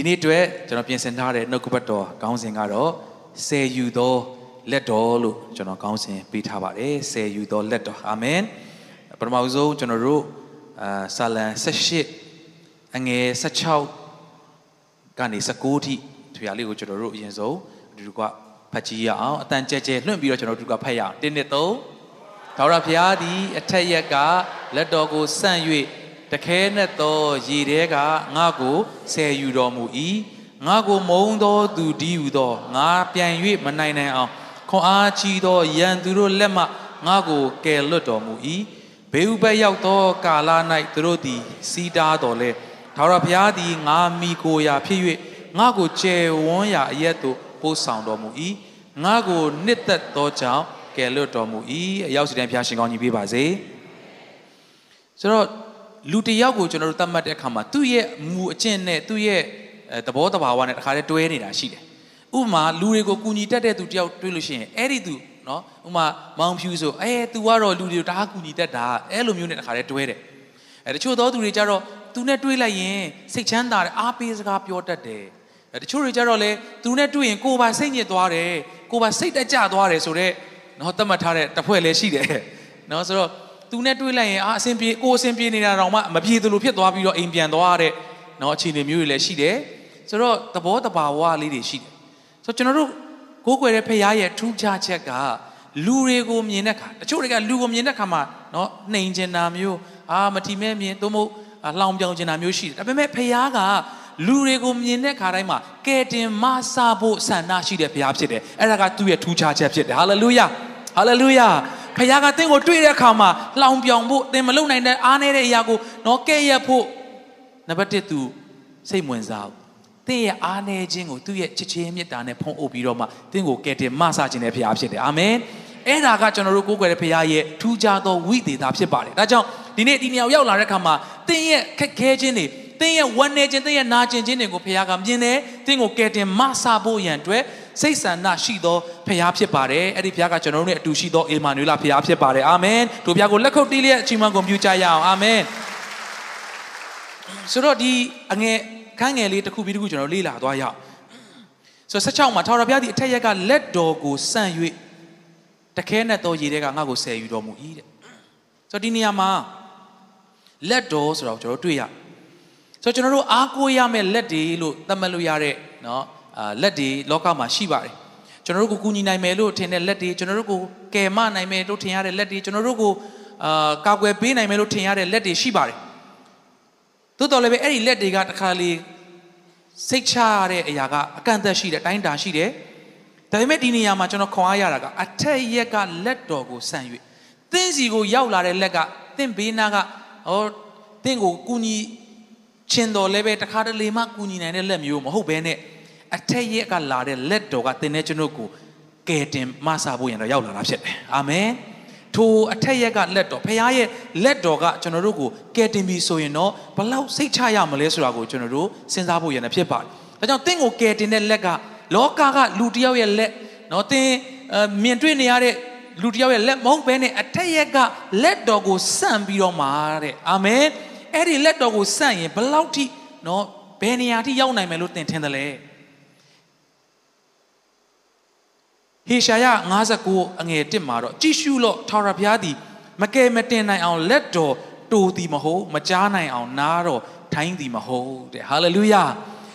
ဒီနေ့အတွက်ကျွန်တော်ပြင်ဆင်ထားတဲ့နှုတ်ကပတ်တော်ခေါင်းစဉ်ကတော့ဆယ်ယူသောလက်တော်လို့ကျွန်တော်ခေါင်းစဉ်ပေးထားပါတယ်ဆယ်ယူသောလက်တော်အာမင်ပထမဆုံးကျွန်တော်တို့အာဆာလံ18အငယ်16ကနေ19ထိဒီဟာလေးကိုကျွန်တော်တို့အရင်ဆုံးအတူတူကဖတ်ကြည့်ရအောင်အတန်ကြဲကြဲလွှင့်ပြီးတော့ကျွန်တော်တို့ကဖတ်ရအောင်တင်းနှစ်သုံးထာဝရဘုရားသည်အထက်ရက်ကလက်တော်ကိုဆန့်၍ တခဲနဲ့သောရေထဲကငါ့ကိုဆယ်ယူတော်မူ၏ငါ့ကိုမုံသောသူဒီဟုသောငါပြန်၍မနိုင်နိုင်အောင်ခွန်အားကြီးသောယံသူတို့လက်မှငါ့ကိုကယ်လွတ်တော်မူ၏ဘေဥပတ်ရောက်သောကာလ၌သူတို့သည်စီးတားတော်လဲထာဝရဘုရားသည်ငါမိကိုရာဖြစ်၍ငါ့ကိုကျယ်ဝန်းရာအရက်သို့ပို့ဆောင်တော်မူ၏ငါ့ကိုနှစ်သက်သောကြောင့်ကယ်လွတ်တော်မူ၏အရောက်စီတိုင်းဖျားရှင်ကောင်းကြီးပေးပါစေဆိုတော့ လူတစ်ယောက်ကိုကျွန်တော်တို့သတ်မှတ်တဲ့အခါမှာသူ့ရဲ့မူအကျင့်နဲ့သူ့ရဲ့သဘောတဘာဝနဲ့တခါတည်းတွဲနေတာရှိတယ်ဥပမာလူတွေကိုကူညီတတ်တဲ့သူတယောက်တွေ့လို့ရှိရင်အဲ့ဒီသူနော်ဥပမာမောင်ဖြူဆိုအဲ तू ကတော့လူတွေကိုတအားကူညီတတ်တာအဲ့လိုမျိုးနဲ့တခါတည်းတွဲတယ်အဲတချို့သောသူတွေကြတော့ तू နဲ့တွေးလိုက်ရင်စိတ်ချမ်းသာတယ်အားပေးစကားပြောတတ်တယ်အဲတချို့တွေကြတော့လေ तू နဲ့တွေ့ရင်ကိုယ်ပါစိတ်ညစ်သွားတယ်ကိုယ်ပါစိတ်တက်ကြသွားတယ်ဆိုတော့နော်သတ်မှတ်ထားတဲ့တစ်ဖွဲ့လည်းရှိတယ်နော်ဆိုတော့ သူနဲ့တွေ့လိုက်ရင်အာအဆင်ပြေကိုအဆင်ပြေနေတာတော့မှမပြေသလိုဖြစ်သွားပြီးတော့အိမ်ပြန်သွားတဲ့နော်အခြေအနေမျိုးတွေလည်းရှိတယ်ဆိုတော့သဘောတဘာဝလေးတွေရှိတယ်ဆိုတော့ကျွန်တော်တို့ကိုးကွယ်တဲ့ဖခင်ရဲ့ထူးခြားချက်ကလူတွေကိုမြင်တဲ့ခါတချို့တွေကလူကိုမြင်တဲ့ခါမှာနော်နှိမ်ကျင်တာမျိုးအာမထီမဲ့မြင်သို့မဟုတ်လှောင်ပြောင်ကျင်တာမျိုးရှိတယ်ဒါပေမဲ့ဖခင်ကလူတွေကိုမြင်တဲ့ခါတိုင်းမှာကဲတင်မဆာဖို့ဆန္ဒရှိတဲ့ဘုရားဖြစ်တယ်အဲ့ဒါကသူ့ရဲ့ထူးခြားချက်ဖြစ်တယ်ဟာလေလုယာ ဟာလေလုယာဖခင်ကသင်ကိုတွေ့တဲ့အခါမှာလှောင်ပြောင်ဖို့သင်မလုံနိုင်တဲ့အားနည်းတဲ့အရာကိုတော့ကဲ့ရဲ့ဖို့နံပါတ်1သူစိတ်ဝင်စားသင်ရဲ့အားနည်းခြင်းကိုသူ့ရဲ့ချစ်ချင်းမေတ္တာနဲ့ဖုံးအုပ်ပြီးတော့မှသင်ကိုကယ်တင်မဆခြင်းတဲ့ဖခင်ဖြစ်တယ်အာမင်အဲ့ဒါကကျွန်တော်တို့ကိုးကွယ်တဲ့ဖခင်ရဲ့ထူးခြားသောဝိသေသဖြစ်ပါတယ်ဒါကြောင့်ဒီနေ့ဒီနေရာရောက်လာတဲ့အခါမှာသင်ရဲ့ခက်ခဲခြင်းတွေသင်ရဲ့ဝမ်းနည်းခြင်းသင်ရဲ့နာကျင်ခြင်းတွေကိုဖခင်ကမြင်တယ်သင်ကိုကယ်တင်မဆဖို့ရန်အတွက် စိတ်ဆန္ဒရှိသောဖခင်ဖြစ်ပါတယ်အဲ့ဒီဖခင်ကကျွန်တော်တို့နဲ့အတူရှိသောအေမာနွေလဖခင်ဖြစ်ပါတယ်အာမင်တို့ဖခင်ကိုလက်ခုပ်တီးလျက်အချိန်မှကွန်ပျူတာရအောင်အာမင်ဆိုတော့ဒီအငယ်ခန်းငယ်လေးတစ်ခုပြီးတစ်ခုကျွန်တော်လေ့လာသွားရအောင်ဆိုတော့16မှာထာဝရဘုရားဒီအထက်ရက်ကလက်တော်ကိုစန့်၍တခဲနဲ့တော့ရေထဲကငါ့ကိုဆယ်ယူတော်မူ၏တဲ့ဆိုတော့ဒီနေရာမှာလက်တော်ဆိုတော့ကျွန်တော်တို့တွေ့ရဆိုတော့ကျွန်တော်တို့အားကိုးရမယ့်လက်တွေလို့သတ်မှတ်လို့ရတဲ့เนาะ အာလက်တွေလောကမှာရှိပါတယ်ကျွန်တော်တို့ကိုကူညီနိုင်မယ်လို့ထင်တဲ့လက်တွေကျွန်တော်တို့ကိုကယ်မနိုင်မယ်လို့ထင်ရတဲ့လက်တွေကျွန်တော်တို့ကိုအာကာကွယ်ပေးနိုင်မယ်လို့ထင်ရတဲ့လက်တွေရှိပါတယ်သို့တော်လည်းပဲအဲ့ဒီလက်တွေကတခါလေစိတ်ချရတဲ့အရာကအကန့်အသတ်ရှိတယ်တိုင်းတာရှိတယ်ဒါပေမဲ့ဒီနေရာမှာကျွန်တော်ခွန်အားရတာကအထက်ရက်ကလက်တော်ကိုဆန့်၍သင်စီကိုရောက်လာတဲ့လက်ကသင်ဘေးနာကဟောသင်ကိုကူညီခြင်းတော်လည်းပဲတခါတလေမှကူညီနိုင်တဲ့လက်မျိုးမဟုတ်ဘဲနဲ့ အထက်ရက်ကလာတဲ့လက်တော်ကသင်တဲ့ကျွန်ုပ်ကိုကယ်တင်မဆာဖို့ရန်တော့ရောက်လာတာဖြစ်တယ်အာမင်ထိုအထက်ရက်ကလက်တော်ဖခင်ရဲ့လက်တော်ကကျွန်တော်တို့ကိုကယ်တင်ပြီဆိုရင်တော့ဘလောက်စိတ်ချရမလဲဆိုတာကိုကျွန်တော်တို့စဉ်းစားဖို့ရန်ဖြစ်ပါတယ်ဒါကြောင့်သင်ကိုကယ်တင်တဲ့လက်ကလောကကလူတစ်ယောက်ရဲ့လက်နော်သင်မြင်တွေ့နေရတဲ့လူတစ်ယောက်ရဲ့လက်မဟုတ်ဘဲနဲ့အထက်ရက်ကလက်တော်ကိုစန့်ပြီးတော့မှာတဲ့အာမင်အဲ့ဒီလက်တော်ကိုစန့်ရင်ဘလောက်ထိနော်ဘယ်နေရာထိရောက်နိုင်မယ်လို့သင်ထင်တယ်လဲ ဟေရှာယ59အငယ်1မှာတော့ကြည့်ရှုလော့ထာဝရဘုရားသည်မကယ်မတင်နိုင်အောင်လက်တော်တူသည်မဟုတ်မကြားနိုင်အောင်နားတော်ထိုင်းသည်မဟုတ်တဲ့ဟာလေလုယာ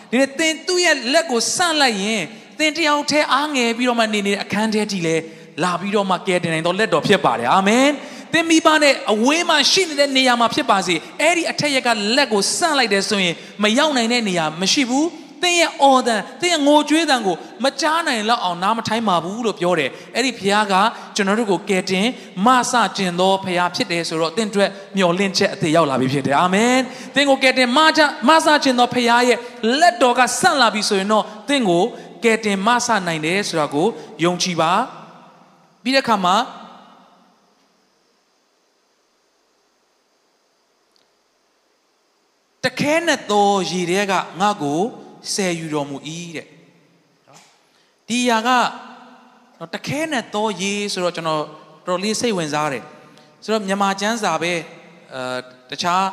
ဒီနေ့သင်သူ့ရဲ့လက်ကိုဆန့်လိုက်ရင်သင်တယောက်တည်းအားငယ်ပြီးတော့မှနေနေတဲ့အခန်းထဲထိလဲလာပြီးတော့မှကယ်တင်နိုင်တော့လက်တော်ဖြစ်ပါတယ်အာမင်သင်မိဘနဲ့အဝေးမှာရှိနေတဲ့နေရာမှာဖြစ်ပါစေအဲ့ဒီအထက်ရက်ကလက်ကိုဆန့်လိုက်တယ်ဆိုရင်မရောက်နိုင်တဲ့နေရာမရှိဘူး သင်ရဲ့အော်တန်သင်ရဲ့ငိုကြွေးတန်ကိုမကြားနိုင်လောက်အောင်နားမထိုင်းပါဘူးလို့ပြောတယ်အဲ့ဒီဖခင်ကကျွန်တော်တို့ကိုကယ်တင်မဆကျင်သောဖခင်ဖြစ်တယ်ဆိုတော့သင်အတွက်မျှော်လင့်ချက်အသေးရောက်လာပြီဖြစ်တယ်အာမင်သင်ကိုကယ်တင်မချမဆကျင်သောဖခင်ရဲ့လက်တော်ကဆန့်လာပြီဆိုရင်တော့သင်ကိုကယ်တင်မဆနိုင်တယ်ဆိုတာကိုယုံကြည်ပါပြီးတဲ့အခါမှာတခဲနဲ့သောရည်တွေကငါ့ကို ဆယ်ယူတော်မူ၏တဲ့ဒီຢာကတခဲနဲ့သောရေဆိုတော့ကျွန်တော်တော်လေးစိတ်ဝင်စားတယ်ဆိုတော့မြန်မာကျမ်းစာပဲအဲတခြား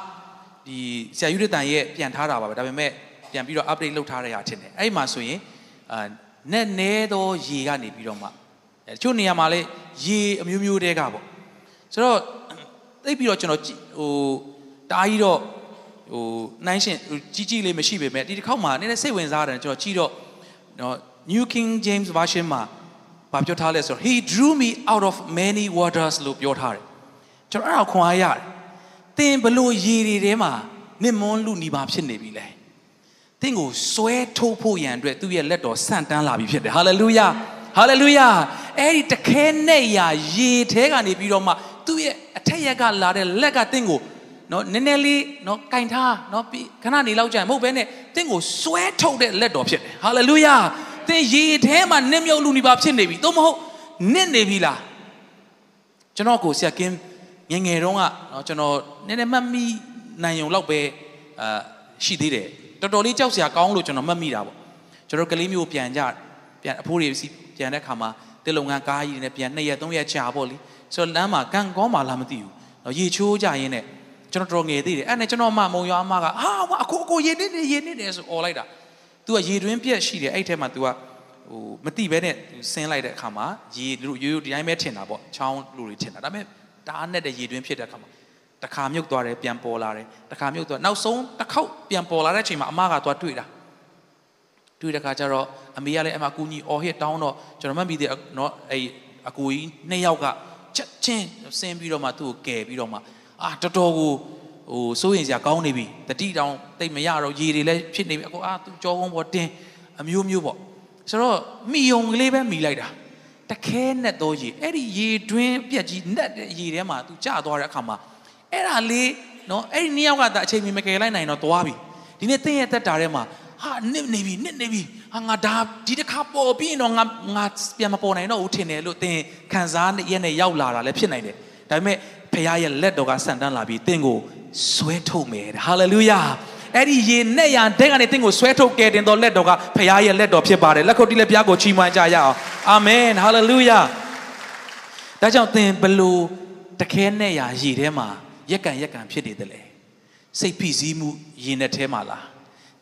ဒီဆရာယူရတန်ရဲ့ပြန်ထားတာပါပဲဒါပေမဲ့ပြန်ပြီးတော့ update လုပ်ထားရတာထင်တယ်အဲ့ဒီမှာဆိုရင်အာနဲ့နဲသောရေကနေပြီးတော့မှအဲတချို့နေရာမှာလည်းရေအမျိုးမျိုးတဲကပေါ့ဆိုတော့သိပြီးတော့ကျွန်တော်ဟိုတားကြီးတော့ ဟိုနှိုင်းရှင်ကြီးကြီးလေးမရှိပေမဲ့ဒီတစ်ခေါက်မှာနည်းနည်းစိတ်ဝင်စားတယ်ကျွန်တော်ကြည့်တော့နော် New King James Version မှာဘာပြောထားလဲဆိုတော့ he drew me out of many waters လို့ပြောထားတယ်ကျွန်တော်အဲ့ဒါခွန်အားရတယ်သင်ဘလို့ရေတွေထဲမှာနစ်မွန်းလူနေပါဖြစ်နေပြီလဲသင်ကိုစွဲထုတ်ဖို့ရန်အတွက်သူ့ရဲ့လက်တော်ဆန့်တန်းလာပြီဖြစ်တယ်ဟာလေလုယာဟာလေလုယာအဲ့ဒီတခဲနဲ့ရာရေထဲကနေပြီးတော့မှသူ့ရဲ့အထက်ရက်ကလာတဲ့လက်ကသင်ကို နော်နည်းနည်းလေးနော်ကင်ထားနော်ပြီးခဏနေလောက်ကြာမဟုတ်ဘဲနဲ့သင်ကိုစွဲထုတ်တဲ့လက်တော်ဖြစ်တယ်ဟာလေလုယာသင်ရေထဲမှာနစ်မြုပ်လူနေပါဖြစ်နေပြီသို့မဟုတ်နစ်နေပြီလားကျွန်တော်ကိုဆရာကင်းငငယ်တုန်းကနော်ကျွန်တော်နည်းနည်းမှတ်မိနိုင်ုံလောက်ပဲအာရှိသေးတယ်တော်တော်လေးကြောက်စရာကောင်းလို့ကျွန်တော်မှတ်မိတာပေါ့ကျွန်တော်ကလေးမျိုးပြန်ကြပြန်အဖိုးတွေစီပြန်တဲ့ခါမှာတေလုံငန်းကားကြီးတွေနဲ့ပြန်2ရက်3ရက်ကြာပေါ့လေဆိုတော့လမ်းမှာကန်ကောင်းမှလားမသိဘူးနော်ရေချိုးကြရင်းနဲ့ ကျွန်တော်တော်ငယ်သေးတယ်အဲ့နဲ့ကျွန်တော်အမမုံရွာအမကဟာအကိုအကိုရေနစ်နေရေနစ်နေဆိုអော်လိုက်တာ तू ကရေတွင်းပြက်ရှိတယ်အဲ့ထဲမှာ तू ကဟိုမတိပဲနဲ့ဆင်းလိုက်တဲ့အခါမှာရေတို့ရိုးရိုးဒီတိုင်းပဲထင်တာပေါ့ချောင်းလူတွေထင်တာဒါပေမဲ့တားနဲ့တဲ့ရေတွင်းဖြစ်တဲ့အခါမှာတခါမြုပ်သွားတယ်ပြန်ပေါ်လာတယ်တခါမြုပ်သွားနောက်ဆုံးတစ်ခေါက်ပြန်ပေါ်လာတဲ့အချိန်မှာအမကသွားတွေ့တာတွေ့တဲ့ခါကျတော့အမေကလည်းအမကူညီအော်ဟစ်တောင်းတော့ကျွန်တော်မှတ်မိသေးနော်အဲ့အကူကြီးနှစ်ယောက်ကချက်ချင်းဆင်းပြီးတော့မှသူ့ကိုကယ်ပြီးတော့မှ အာတော်တော်ကိုဟိုစိုးရင်စရာကောင်းနေပြီတတိတောင်တိတ်မရတော့ရေတွေလည်းဖြစ်နေပြီအကိုအာသူကြောကုန်းပေါ်တင်းအမျိုးမျိုးပေါ့ဆိုတော့မိယုံကလေးပဲမိလိုက်တာတခဲနဲ့တော့ရေအဲ့ဒီရေတွင်းပြက်ကြီးနဲ့တဲ့ရေထဲမှာသူကျသွားတဲ့အခါမှာအဲ့ဒါလေးနော်အဲ့ဒီနှစ်ယောက်ကတအချိန်မီမကယ်လိုက်နိုင်တော့သွားပြီဒီနေ့တင်းရဲ့တက်တာထဲမှာဟာနစ်နေပြီနစ်နေပြီဟာငါဒါဒီတစ်ခါပေါ်ပြီးတော့ငါငါပြန်မပေါ်နိုင်တော့ဘူးထင်တယ်လို့သင်ခံစားရတဲ့ရောက်လာတာလည်းဖြစ်နိုင်တယ်ဒါပေမဲ့ ဖခင်ရဲ့လက်တော်ကဆန်တန်းလာပြီးသင်ကိုဆွဲထုတ်မယ်ဟာလေလုယာအဲ့ဒီရေနဲ့ရန်တဲ့ကနေသင်ကိုဆွဲထုတ်ကယ်တင်တော်လက်တော်ကဖခင်ရဲ့လက်တော်ဖြစ်ပါတယ်လက်ခုပ်တီးလက်ပြားကိုချီးမွမ်းကြရအောင်အာမင်ဟာလေလုယာဒါကြောင့်သင်ဘလို့တခဲနဲ့ရာရေထဲမှာရက်ကန်ရက်ကန်ဖြစ်နေတယ်လေစိတ်ဖိစီးမှုရေနဲ့ထဲမှာလား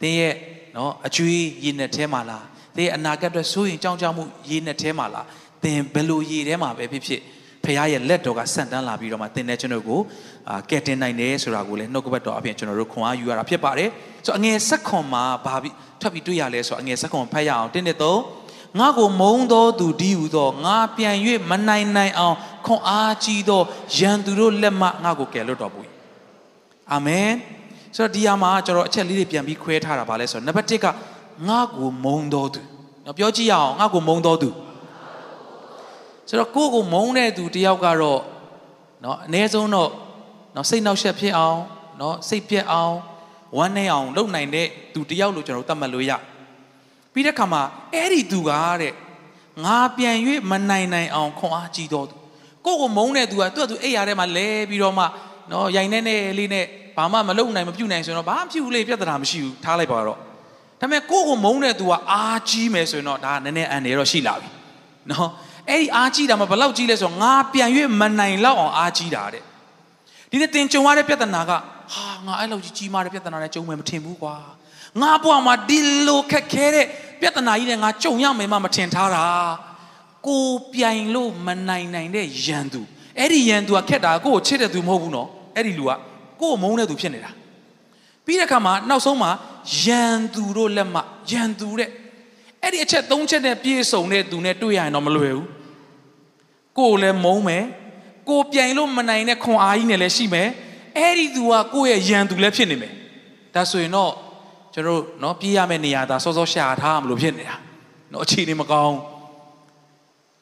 သင်ရဲ့နော်အကျွေးရေနဲ့ထဲမှာလားသင်ရဲ့အနာဂတ်အတွက်စိုးရင်ကြောင်းကြောင်းမှုရေနဲ့ထဲမှာလားသင်ဘလို့ရေထဲမှာပဲဖြစ်ဖြစ် ဖခင်ရဲ့လက်တော်ကဆန့်တန်းလာပြီးတော့မှသင်တဲ့ကျွန်တော်ကိုအာကဲတင်နိုင်တယ်ဆိုတာကိုလည်းနှုတ်ကပတ်တော်အပြင်ကျွန်တော်တို့ခွန်အားယူရတာဖြစ်ပါတယ်ဆိုတော့အငယ်ဆက်ခွန်မှာဘာပြီးထပ်ပြီးတွေ့ရလဲဆိုတော့အငယ်ဆက်ခွန်ဖတ်ရအောင်တင်းတဲ့သုံးငါကိုမုံသောသူဒီဟုသောငါပြန်၍မနိုင်နိုင်အောင်ခွန်အားကြီးသောယံသူတို့လက်မှငါကိုကယ်လွတ်တော်မူ၏အာမင်ဆိုတော့ဒီအမှာကျွန်တော်အချက်လေးတွေပြန်ပြီးခွဲထားတာပါလဲဆိုတော့နံပါတ်1ကငါကိုမုံတော်သူနော်ပြောကြည့်ရအောင်ငါကိုမုံတော်သူ ဆိုတော့ကိုယ့်ကိုမုန်းတဲ့သူတယောက်ကတော့เนาะအ ਨੇ ဆုံးတော့เนาะစိတ်နှောက်ယှက်ဖြစ်အောင်เนาะစိတ်ပြက်အောင်ဝမ်းနည်းအောင် လုပ်နိုင်တဲ့သူတယောက်လို့ကျွန်တော်သတ်မှတ်လို့ရပြီးတဲ့ခါမှာအဲ့ဒီသူကတဲ့ငါပြန်၍မနိုင်နိုင်အောင်ခွန်အားကြီးတော်သူကိုယ့်ကိုမုန်းတဲ့သူကသူ့အတူအိပ်ရာထဲမှာလဲပြီးတော့မှเนาะရိုင်နေနေလေးနဲ့ဘာမှမလုပ်နိုင်မပြုတ်နိုင်ဆိုတော့ဘာမှဖြစ်ဘူးလေပြဿနာမရှိဘူးထားလိုက်ပါတော့ဒါပေမဲ့ကိုယ့်ကိုမုန်းတဲ့သူကအားကြီးမယ်ဆိုရင်တော့ဒါနည်းနည်းအန်နေတော့ရှိလာပြီเนาะ အဲ့ဒီအားကြီးတာမှဘယ်လောက်ကြီးလဲဆိုတော့ငါပြန်၍မနိုင်လောက်အောင်အားကြီးတာတဲ့ဒီနေ့တင်ကြုံရတဲ့ပြဿနာကဟာငါအဲ့လောက်ကြီးကြီးမားတဲ့ပြဿနာနဲ့ကြုံမယ်မထင်ဘူးကွာငါဘွားမှာဒီလိုခက်ခဲတဲ့ပြဿနာကြီးနဲ့ငါကြုံရမယ်မှမထင်ထားတာကိုပြိုင်လို့မနိုင်နိုင်တဲ့ယန်သူအဲ့ဒီယန်သူကခက်တာကိုကိုချစ်တဲ့သူမဟုတ်ဘူးနော်အဲ့ဒီလူကကိုကိုမုန်းတဲ့သူဖြစ်နေတာပြီးတဲ့အခါမှာနောက်ဆုံးမှာယန်သူတို့လက်မှယန်သူတဲ့အဲ့ဒီအချက်၃ချက်နဲ့ပြည့်စုံတဲ့သူနဲ့တွေ့ရရင်တော့မလွယ်ဘူး ကိုယ်လည်းမုန်းမယ်ကိုပြိုင်လို့မနိုင်တဲ့ခွန်အားကြီးနဲ့လည်းရှိမယ်အဲ့ဒီသူကကိုယ့်ရဲ့ယံသူလည်းဖြစ်နေမယ်ဒါဆိုရင်တော့ကျွန်တော်တို့เนาะပြေးရမယ့်နေရာသာစောစောရှာထားမလို့ဖြစ်နေတာเนาะအခြေအနေမကောင်း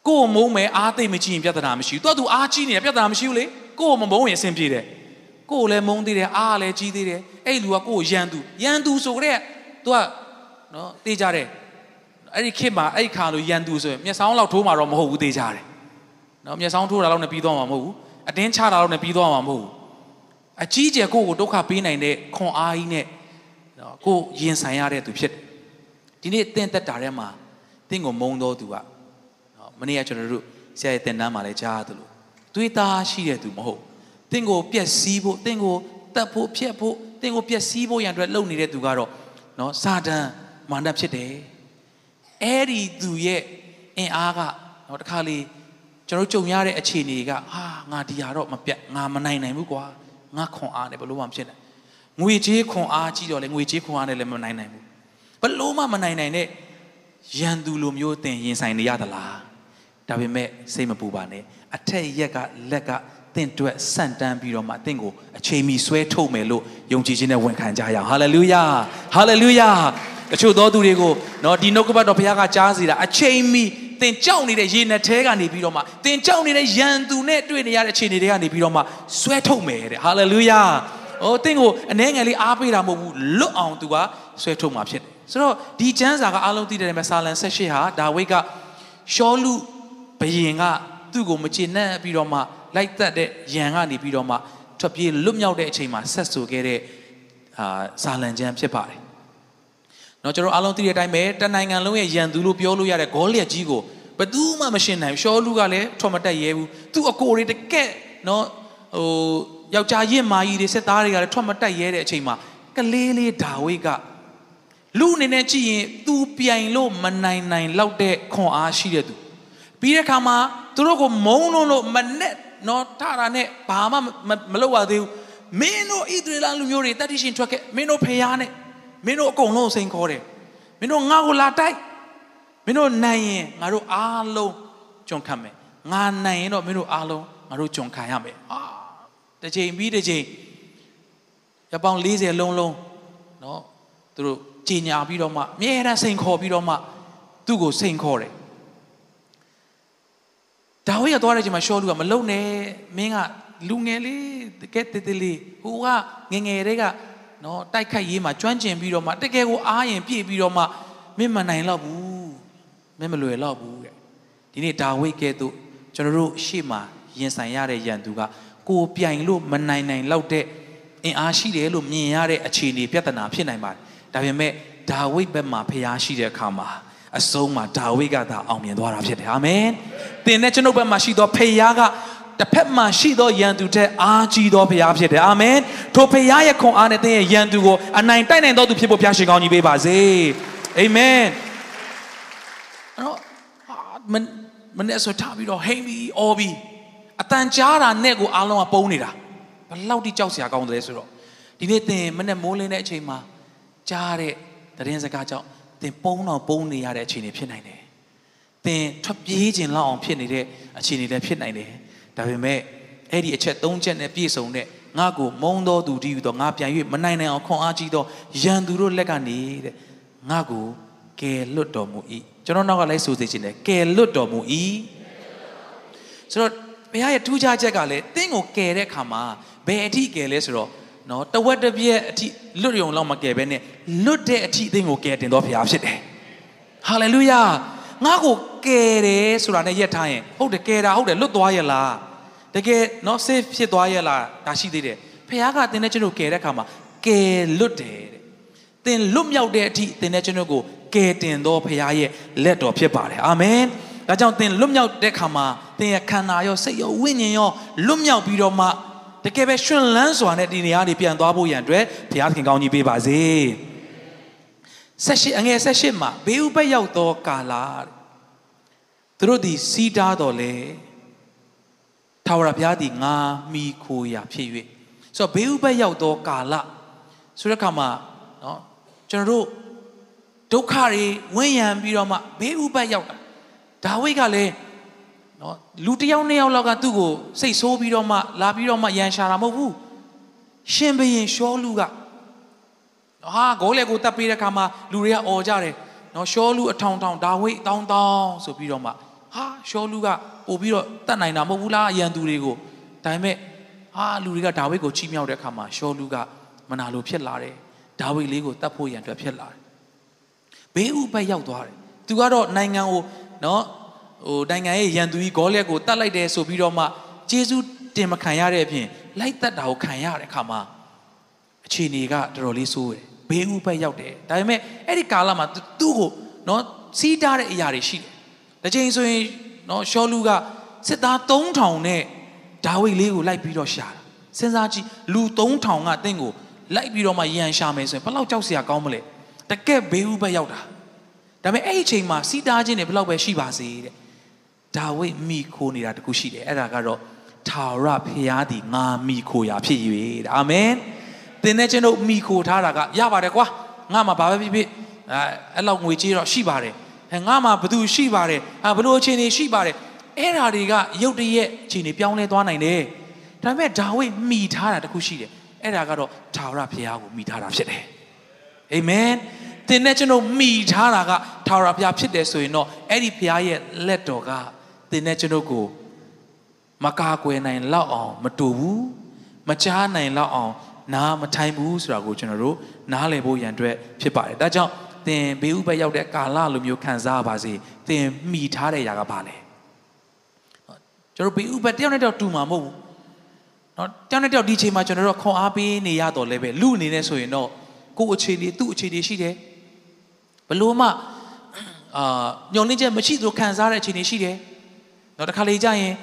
ကိုယ်မုန်းမယ်အားသိမကြည့်ရင်ပြဿနာမရှိဘူးသူကသူအားကြီးနေတယ်ပြဿနာမရှိဘူးလေကိုယ်မမုန်းရင်အဆင်ပြေတယ်ကိုယ်လည်းမုန်းသေးတယ်အားလည်းကြီးသေးတယ်အဲ့လူကကိုယ်ယံသူယံသူဆိုကြတဲ့သူကเนาะတေးကြတယ်အဲ့ဒီခေတ်မှာအဲ့ဒီခါလိုရန်သူဆိုရင်မျက်စောင်းလောက်ထိုးမှာတော့မဟုတ်ဘူးသေးကြတယ် နော်မျက်စောင်းထိုးတာလောက်နဲ့ပြီးသွားမှာမဟုတ်ဘူးအတင်းချတာလောက်နဲ့ပြီးသွားမှာမဟုတ်ဘူးအကြီးကျယ်ကိုယ့်ကိုဒုက္ခပေးနိုင်တဲ့ခွန်အားကြီးနဲ့နော်ကိုရင်ဆိုင်ရတဲ့သူဖြစ်တယ်ဒီနေ့တင့်တက်တာထဲမှာတင့်ကိုမုံတော့သူကနော်မနေ့ကကျွန်တော်တို့ဆရာရဲ့တင်တန်းမှာလည်းကြားရတယ်လို့သွေးသားရှိတဲ့သူမဟုတ်တင့်ကိုပြက်စီးဖို့တင့်ကိုတတ်ဖို့ဖြက်ဖို့တင့်ကိုပြက်စီးဖို့ရန်အတွက်လုပ်နေတဲ့သူကတော့နော်စာတန်မာနဖြစ်တယ်အဲ့ဒီသူရဲ့အင်အားကနော်တခါလေ ကျွန်တော်ကြုံရတဲ့အခြေအနေကဟာငါဒီဟာတော့မပြတ်ငါမနိုင်နိုင်ဘူးကွာငါခွန်အားနဲ့ဘလို့မှဖြစ်တယ်ငွေကြေးခွန်အားကြီးတော့လေငွေကြေးခွန်အားနဲ့လည်းမနိုင်နိုင်ဘူးဘလို့မှမနိုင်နိုင်တဲ့ရန်သူလိုမျိုးတင်ရင်ဆိုင်နေရသလားဒါပေမဲ့စိတ်မပူပါနဲ့အထက်ရက်ကလက်ကတင့်တွက်ဆန့်တန်းပြီးတော့မှတင့်ကိုအချိန်မီဆွဲထုတ်မယ်လို့ယုံကြည်ခြင်းနဲ့ဝန်ခံကြရအောင်ဟာလေလုယာဟာလေလုယာ တချို့သောသူတွေကိုနော်ဒီနှုတ်ကပတ်တော်ဘုရားကကြားစီတာအချိန်မီသင်ကြောက်နေတဲ့ရေနဲ့ထဲကနေပြီးတော့မှသင်ကြောက်နေတဲ့ရန်သူနဲ့တွေ့နေရတဲ့အခြေအနေတွေကနေပြီးတော့မှဆွဲထုတ်မယ်တဲ့ဟာလေလုယာ။အိုးသင်ကိုအနှဲငယ်လေးအားပေးတာမဟုတ်ဘူးလွတ်အောင်သူကဆွဲထုတ်မှာဖြစ်တယ်။ဆိုတော့ဒီကျမ်းစာကအားလုံးသိတယ်မဲ့ဆာလံ78ဟာဒါဝိတ်ကရှောလူဘယင်ကသူ့ကိုမချေနှက်ပြီးတော့မှလိုက်သက်တဲ့ယံကနေပြီးတော့မှထွက်ပြေးလွတ်မြောက်တဲ့အချိန်မှာဆက်ဆူခဲ့တဲ့အာဇာလံကျမ်းဖြစ်ပါတယ်။ နော်ကျွန်တော်အားလုံးသိတဲ့အတိုင်းပဲတနိုင်ငံလုံးရဲ့ယံသူလို့ပြောလို့ရတဲ့ဂေါလျက်ကြီးကိုဘယ်သူမှမရှင်းနိုင်ဘူး။ရှောလူကလည်းထွန်မတက်ရဲဘူး။သူ့အကိုတွေတကက်နော်ဟိုယောက်ျားရင့်မာကြီးတွေစစ်သားတွေကလည်းထွက်မတက်ရဲတဲ့အချိန်မှာကလေးလေးဒါဝိဒ်ကလူအနေနဲ့ကြည့်ရင် तू ပြိုင်လို့မနိုင်နိုင်လောက်တဲ့ခွန်အားရှိတဲ့သူပြီးတဲ့အခါမှာသူတို့ကိုမုန်းလို့လို့မနဲ့နော်ထတာနဲ့ဘာမှမလုပ်ရသေးဘူးမင်းတို့ဣသရေလလူမျိုးတွေတတိရှင်ထွက်ခဲ့မင်းတို့ဖျားနဲ့ မင်းတို့အကုန်လုံးစိန်ခေါ်တယ်မင်းတို့ငါ့ကိုလာတိုက်မင်းတို့နိုင်ရင်ငါတို့အားလုံးကြုံခံမယ်ငါနိုင်ရင်တော့မင်းတို့အားလုံးငါတို့ကြုံခံရမယ်အာတစ်ချိန်ပြီးတစ်ချိန်ရပောင်40လုံးလုံးနော်သူတို့ကြီးညာပြီးတော့မှအမြဲတမ်းစိန်ခေါ်ပြီးတော့မှသူ့ကိုစိန်ခေါ်တယ်ဒါဝိဒ်ကသွားတဲ့အချိန်မှာရှောလူကမလုံနဲ့မင်းကလူငယ်လေးတကယ်တေးသေးလေးဟိုကငငယ်တွေက နော်တိုက်ခိုက်ရေးမှာကျွမ်းကျင်ပြီးတော့မှတကယ်ကိုအားရင်ပြည့်ပြီးတော့မှမင်းမနိုင်တော့ဘူးမင်းမလွယ်တော့ဘူးတဲ့ဒီနေ့ဒါဝိဒ်ကဲ့သို့ကျွန်တော်တို့ရှေ့မှာရင်ဆိုင်ရတဲ့ရန်သူကကိုပြိုင်လို့မနိုင်နိုင်လောက်တဲ့အင်အားရှိတယ်လို့မြင်ရတဲ့အခြေအနေပြဿနာဖြစ်နိုင်ပါတယ်ဒါပေမဲ့ဒါဝိဒ်ဘက်မှာဖျားရှိတဲ့အခါမှာအဆုံးမှာဒါဝိဒ်ကသာအောင်မြင်သွားတာဖြစ်တယ်အာမင်သင်နဲ့ကျွန်ုပ်ဘက်မှာရှိသောဖျားက တစ်ဖက်မှာရှိသောယန်သူတဲ့အားကြီးသောဖျားဖြစ်တယ်အာမင်ထိုဖျားရဲ့ခွန်အားနဲ့သင်ရဲ့ယန်သူကိုအနိုင်တိုက်နိုင်သောသူဖြစ်ဖို့ဖျားရှင်ကောင်းကြီးပေးပါစေအာမင်အဲ့တော့မမနဲ့ဆိုထားပြီးတော့ဟိမ့်ပြီးအော်ပြီးအတန်ကြားတာနဲ့ကိုအားလုံးကပုံနေတာဘလောက်တိကြောက်စရာကောင်းတယ်ဆိုတော့ဒီနေ့သင်မနဲ့မိုးလင်းတဲ့အချိန်မှာကြားတဲ့သတင်းစကားကြောင့်သင်ပုံတော့ပုံနေရတဲ့အခြေအနေဖြစ်နိုင်တယ်သင်ထွက်ပြေးခြင်းလောက်အောင်ဖြစ်နေတဲ့အခြေအနေလည်းဖြစ်နိုင်တယ် ဒါပေမဲ့အဲ့ဒီအချက်၃ချက်နဲ့ပြည့်စုံတဲ့ငါ့ကိုမုံသောသူတည်းဟူသောငါပြန်၍မနိုင်နိုင်အောင်ခွန်အားကြီးသောရန်သူတို့လက်ကနေတဲ့ငါ့ကိုကယ်လွတ်တော်မူ၏ကျွန်တော်နောက်ကလိုက်ဆိုစေခြင်းတယ်ကယ်လွတ်တော်မူ၏ဆိုတော့ဘုရားရဲ့ထူးခြားချက်ကလည်းသင်ကိုကယ်တဲ့အခါမှာဘယ်အထိကယ်လဲဆိုတော့နော်တဝက်တစ်ပြက်အထိလွတ်ရုံလောက်မကယ်ပဲနဲ့လွတ်တဲ့အထိသင်ကိုကယ်တင်တော်ဘုရားဖြစ်တယ်ဟာလေလုယာ ငါ့ကိုကယ်တယ်ဆိုတာနဲ့ရက်ထားရင်ဟုတ်တယ်ကယ်တာဟုတ်တယ်လွတ်သွားရလားတကယ်နော် safe ဖြစ်သွားရလားဒါရှိသေးတယ်ဖခင်ကသင်နဲ့ကျွန်တော်ကယ်တဲ့အခါမှာကယ်လွတ်တယ်တဲ့သင်လွတ်မြောက်တဲ့အထိသင်နဲ့ကျွန်တော်ကိုကယ်တင်တော်ဖခင်ရဲ့လက်တော်ဖြစ်ပါတယ်အာမင်ဒါကြောင့်သင်လွတ်မြောက်တဲ့အခါမှာသင်ရဲ့ခန္ဓာရောစိတ်ရောဝိညာဉ်ရောလွတ်မြောက်ပြီးတော့မှတကယ်ပဲရှင်လန်းစွာနဲ့ဒီနေရာတွေပြန်သွားဖို့ရန်အတွက်ဘုရားသခင်ကောင်းကြီးပေးပါစေ ဆက်ရှိအငယ်ဆက်ရှိမှာဘေးဥပတ်ရောက်သောကာလသူတို့သည်စီးတားတော်လေထာဝရဘုရားသည်ငါမိခိုရာဖြစ်၍ဆိုတော့ဘေးဥပတ်ရောက်သောကာလဆိုတဲ့အခါမှာနော်ကျွန်တော်တို့ဒုက္ခတွေဝင့်ရံပြီးတော့မှဘေးဥပတ်ရောက်တာဒါဝိတ်ကလည်းနော်လူတစ်ယောက်နှစ်ယောက်လောက်ကသူ့ကိုစိတ်ဆိုးပြီးတော့မှလာပြီးတော့မှရန်ရှာတာမဟုတ်ဘူးရှင်ဘရင်ရှောလူက ဟာဂိုးလေကိုတပ်ပေးတဲ့ခါမှာလူတွေကអော်ကြတယ်နော်ရှောလူအထောင်ထောင်ဒါဝိတ်တောင်းတောင်းဆိုပြီးတော့မှဟာရှောလူကပို့ပြီးတော့တတ်နိုင်တာမဟုတ်ဘူးလားအရန်သူတွေကိုဒါပေမဲ့ဟာလူတွေကဒါဝိတ်ကိုချီးမြှောက်တဲ့ခါမှာရှောလူကမနာလိုဖြစ်လာတယ်ဒါဝိတ်လေးကိုတတ်ဖို့ရန်အတွက်ဖြစ်လာတယ်ဘေးဥပတ်ရောက်သွားတယ်သူကတော့နိုင်ငံကိုနော်ဟိုနိုင်ငံရဲ့ရန်သူကြီးဂေါလက်ကိုတတ်လိုက်တယ်ဆိုပြီးတော့မှဂျေဇုတင်မခံရတဲ့အပြင်လိုက်တတ်တာကိုခံရတဲ့အခါမှာအခြေအနေကတော်တော်လေးဆိုးတယ် ဘေးဥပတ်ရောက်တယ်ဒါပေမဲ့အဲ့ဒီကာလမှာသူ့ကိုနော်စီးတားတဲ့အရာတွေရှိတယ်တစ်ချိန်ဆိုရင်နော်ရှောလူကစစ်သား3000နဲ့ဒါဝိဒ်လေးကိုလိုက်ပြီးတော့ရှာတာစဉ်းစားကြည့်လူ3000ကတင့်ကိုလိုက်ပြီးတော့မှရန်ရှာမယ်ဆိုရင်ဘယ်လောက်ကြောက်စရာကောင်းမလဲတကက်ဘေးဥပတ်ရောက်တာဒါပေမဲ့အဲ့ဒီအချိန်မှာစီတားခြင်းတွေဘယ်လောက်ပဲရှိပါစေတဲ့ဒါဝိမိခိုနေတာတခုရှိတယ်အဲ့ဒါကတော့ထာဝရဖျားသည်ငါမိခိုရာဖြစ်၍တဲ့အာမင် သင်နဲ့ကျွန်တော်မိခိုထားတာကရပါတယ်ကွာငါမှဘာပဲဖြစ်ဖြစ်အဲအဲ့လောက်ငွေကြေးတော့ရှိပါတယ်ဟဲ့ငါမှဘသူရှိပါတယ်ဟာဘလို့အခြေအနေရှိပါတယ်အဲ့ဓာတွေကရုတ်တရက်အခြေအနေပြောင်းလဲသွားနိုင်တယ်ဒါပေမဲ့ဒါဝိမိထားတာတခုရှိတယ်အဲ့ဒါကတော့ထာဝရဘုရားကိုမိထားတာဖြစ်တယ်အာမင်သင်နဲ့ကျွန်တော်မိထားတာကထာဝရဘုရားဖြစ်တယ်ဆိုရင်တော့အဲ့ဒီဘုရားရဲ့လက်တော်ကသင်နဲ့ကျွန်တော်ကိုမကာကွယ်နိုင်လောက်အောင်မတူဘူးမချားနိုင်လောက်အောင် နားမထိုင်ဘူးဆိုတာကိုကျွန်တော်တို့နားလည်ဖို့ရန်အတွက်ဖြစ်ပါတယ်ဒါကြောင့်သင်ဘေးဥပတ်ရောက်တဲ့ကာလလိုမျိုးခံစားပါစေသင်မိထားတဲ့ຢာကဘာလဲကျွန်တော်ဘေးဥပတ်တယောက်နဲ့တယောက်တူမှာမဟုတ်ဘူးเนาะတယောက်နဲ့တယောက်ဒီချိန်မှာကျွန်တော်တို့ခွန်အားပေးနေရတော့လည်းပဲလူအနေနဲ့ဆိုရင်တော့ကိုယ်အခြေအနေသူ့အခြေအနေရှိတယ်ဘလို့မှအာညှော်နှင်းချက်မရှိသလိုခံစားတဲ့အခြေအနေရှိတယ်เนาะတစ်ခါလေကြာရင်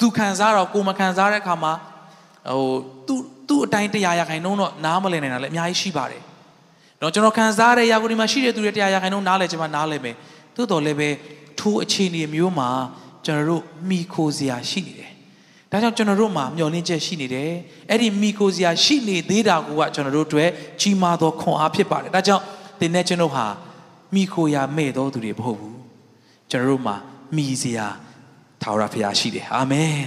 သူခံစားတော့ကိုမခံစားတဲ့အခါမှာဟိုသူ့ သူ့အတိုင်းတရားရခိုင်နှုန်းတော့နားမလည်နိုင်တာလည်းအများကြီးရှိပါတယ်။တော့ကျွန်တော်ခံစားတဲ့ရာကိုဒီမှာရှိတဲ့သူတွေတရားရခိုင်နှုန်းနားလည်ချင်မှနားလည်မယ်။သို့တော်လည်းပဲထိုးအခြေအနေမျိုးမှာကျွန်တော်တို့မိခိုစရာရှိနေတယ်။ဒါကြောင့်ကျွန်တော်တို့မှာမျှော်လင့်ချက်ရှိနေတယ်။အဲ့ဒီမိခိုစရာရှိနေသေးတာကကျွန်တော်တို့အတွက်ကြီးမားသောခွန်အားဖြစ်ပါတယ်။ဒါကြောင့်သင်နဲ့ကျွန်တော်ဟာမိခိုရာမဲ့တော်သူတွေမဟုတ်ဘူး။ကျွန်တော်တို့မှာမိစရာထာဝရဘုရားရှိတယ်အာမင်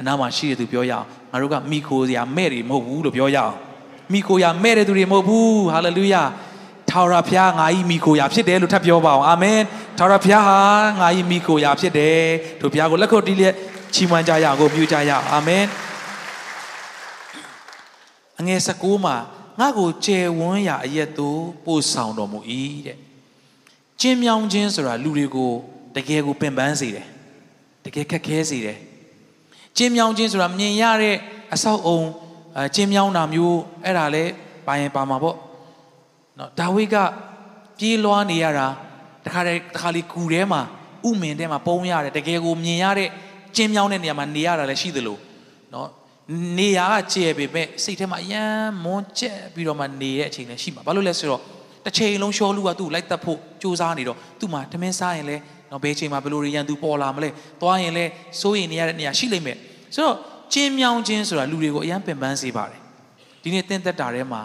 အနာမှာရှိတဲ့သူပြောရအောင် ငါတို့ကမိခိုစရာမဲ့တွေမဟုတ်ဘူးလို့ပြောရအောင်မိခိုရာမဲ့တဲ့သူတွေမဟုတ်ဘူးဟာလေလုယာထာဝရဘုရားငါဤမိခိုရာဖြစ်တယ်လို့ထပ်ပြောပါအောင်အာမင်ထာဝရဘုရားဟာငါဤမိခိုရာဖြစ်တယ်တို့ဘုရားကိုလက်ခုပ်တီးလျက်ချီးမွမ်းကြရအောင်ကိုပြုကြရအောင်အာမင်အငယ်16မှာငါကိုကျယ်ဝန်းရာအရက်သို့ပို့ဆောင်တော်မူ၏တဲ့ကျင်းမြောင်းခြင်းဆိုတာလူတွေကိုတကယ်ကိုပင်ပန်းစေတယ်တကယ်ခက်ခဲစေတယ် ကျင်းမြောင်းခြင်းဆိုတာမြင်ရတဲ့အဆောက်အုံအဲကျင်းမြောင်းတာမျိုးအဲ့ဒါလဲပါရင်ပါမှာပေါ့နော်ဒါဝိဒ်ကပြေးလွှားနေရတာတခါတည်းတခါလေးကူထဲမှာဥမင်ထဲမှာပုံရတယ်တကယ်ကိုမြင်ရတဲ့ကျင်းမြောင်းတဲ့နေရာမှာနေရတာလည်းရှိသလိုနော်နေရာကကျဲပေမဲ့စိတ်ထဲမှာအယမ်းမွန်းကျက်ပြီးတော့မှနေတဲ့အချိန်လည်းရှိမှာဘာလို့လဲဆိုတော့တစ်ချိန်လုံးရှောလူကသူ့လိုက်တက်ဖို့စူးစမ်းနေတော့သူ့မှာထမင်းစားရင်လည်း နော်ဘယ်ချိန်မှာဘယ်လိုရန်သူပေါ်လာမလဲသွားရင်လည်းစိုးရင်နေရတဲ့နေရာရှိလိမ့်မယ်ဆိုတော့ကျင်းမြောင်းခြင်းဆိုတာလူတွေကိုအယံပင်ပန်းစေပါတယ်ဒီနေ့တင့်သက်တာထဲမှာ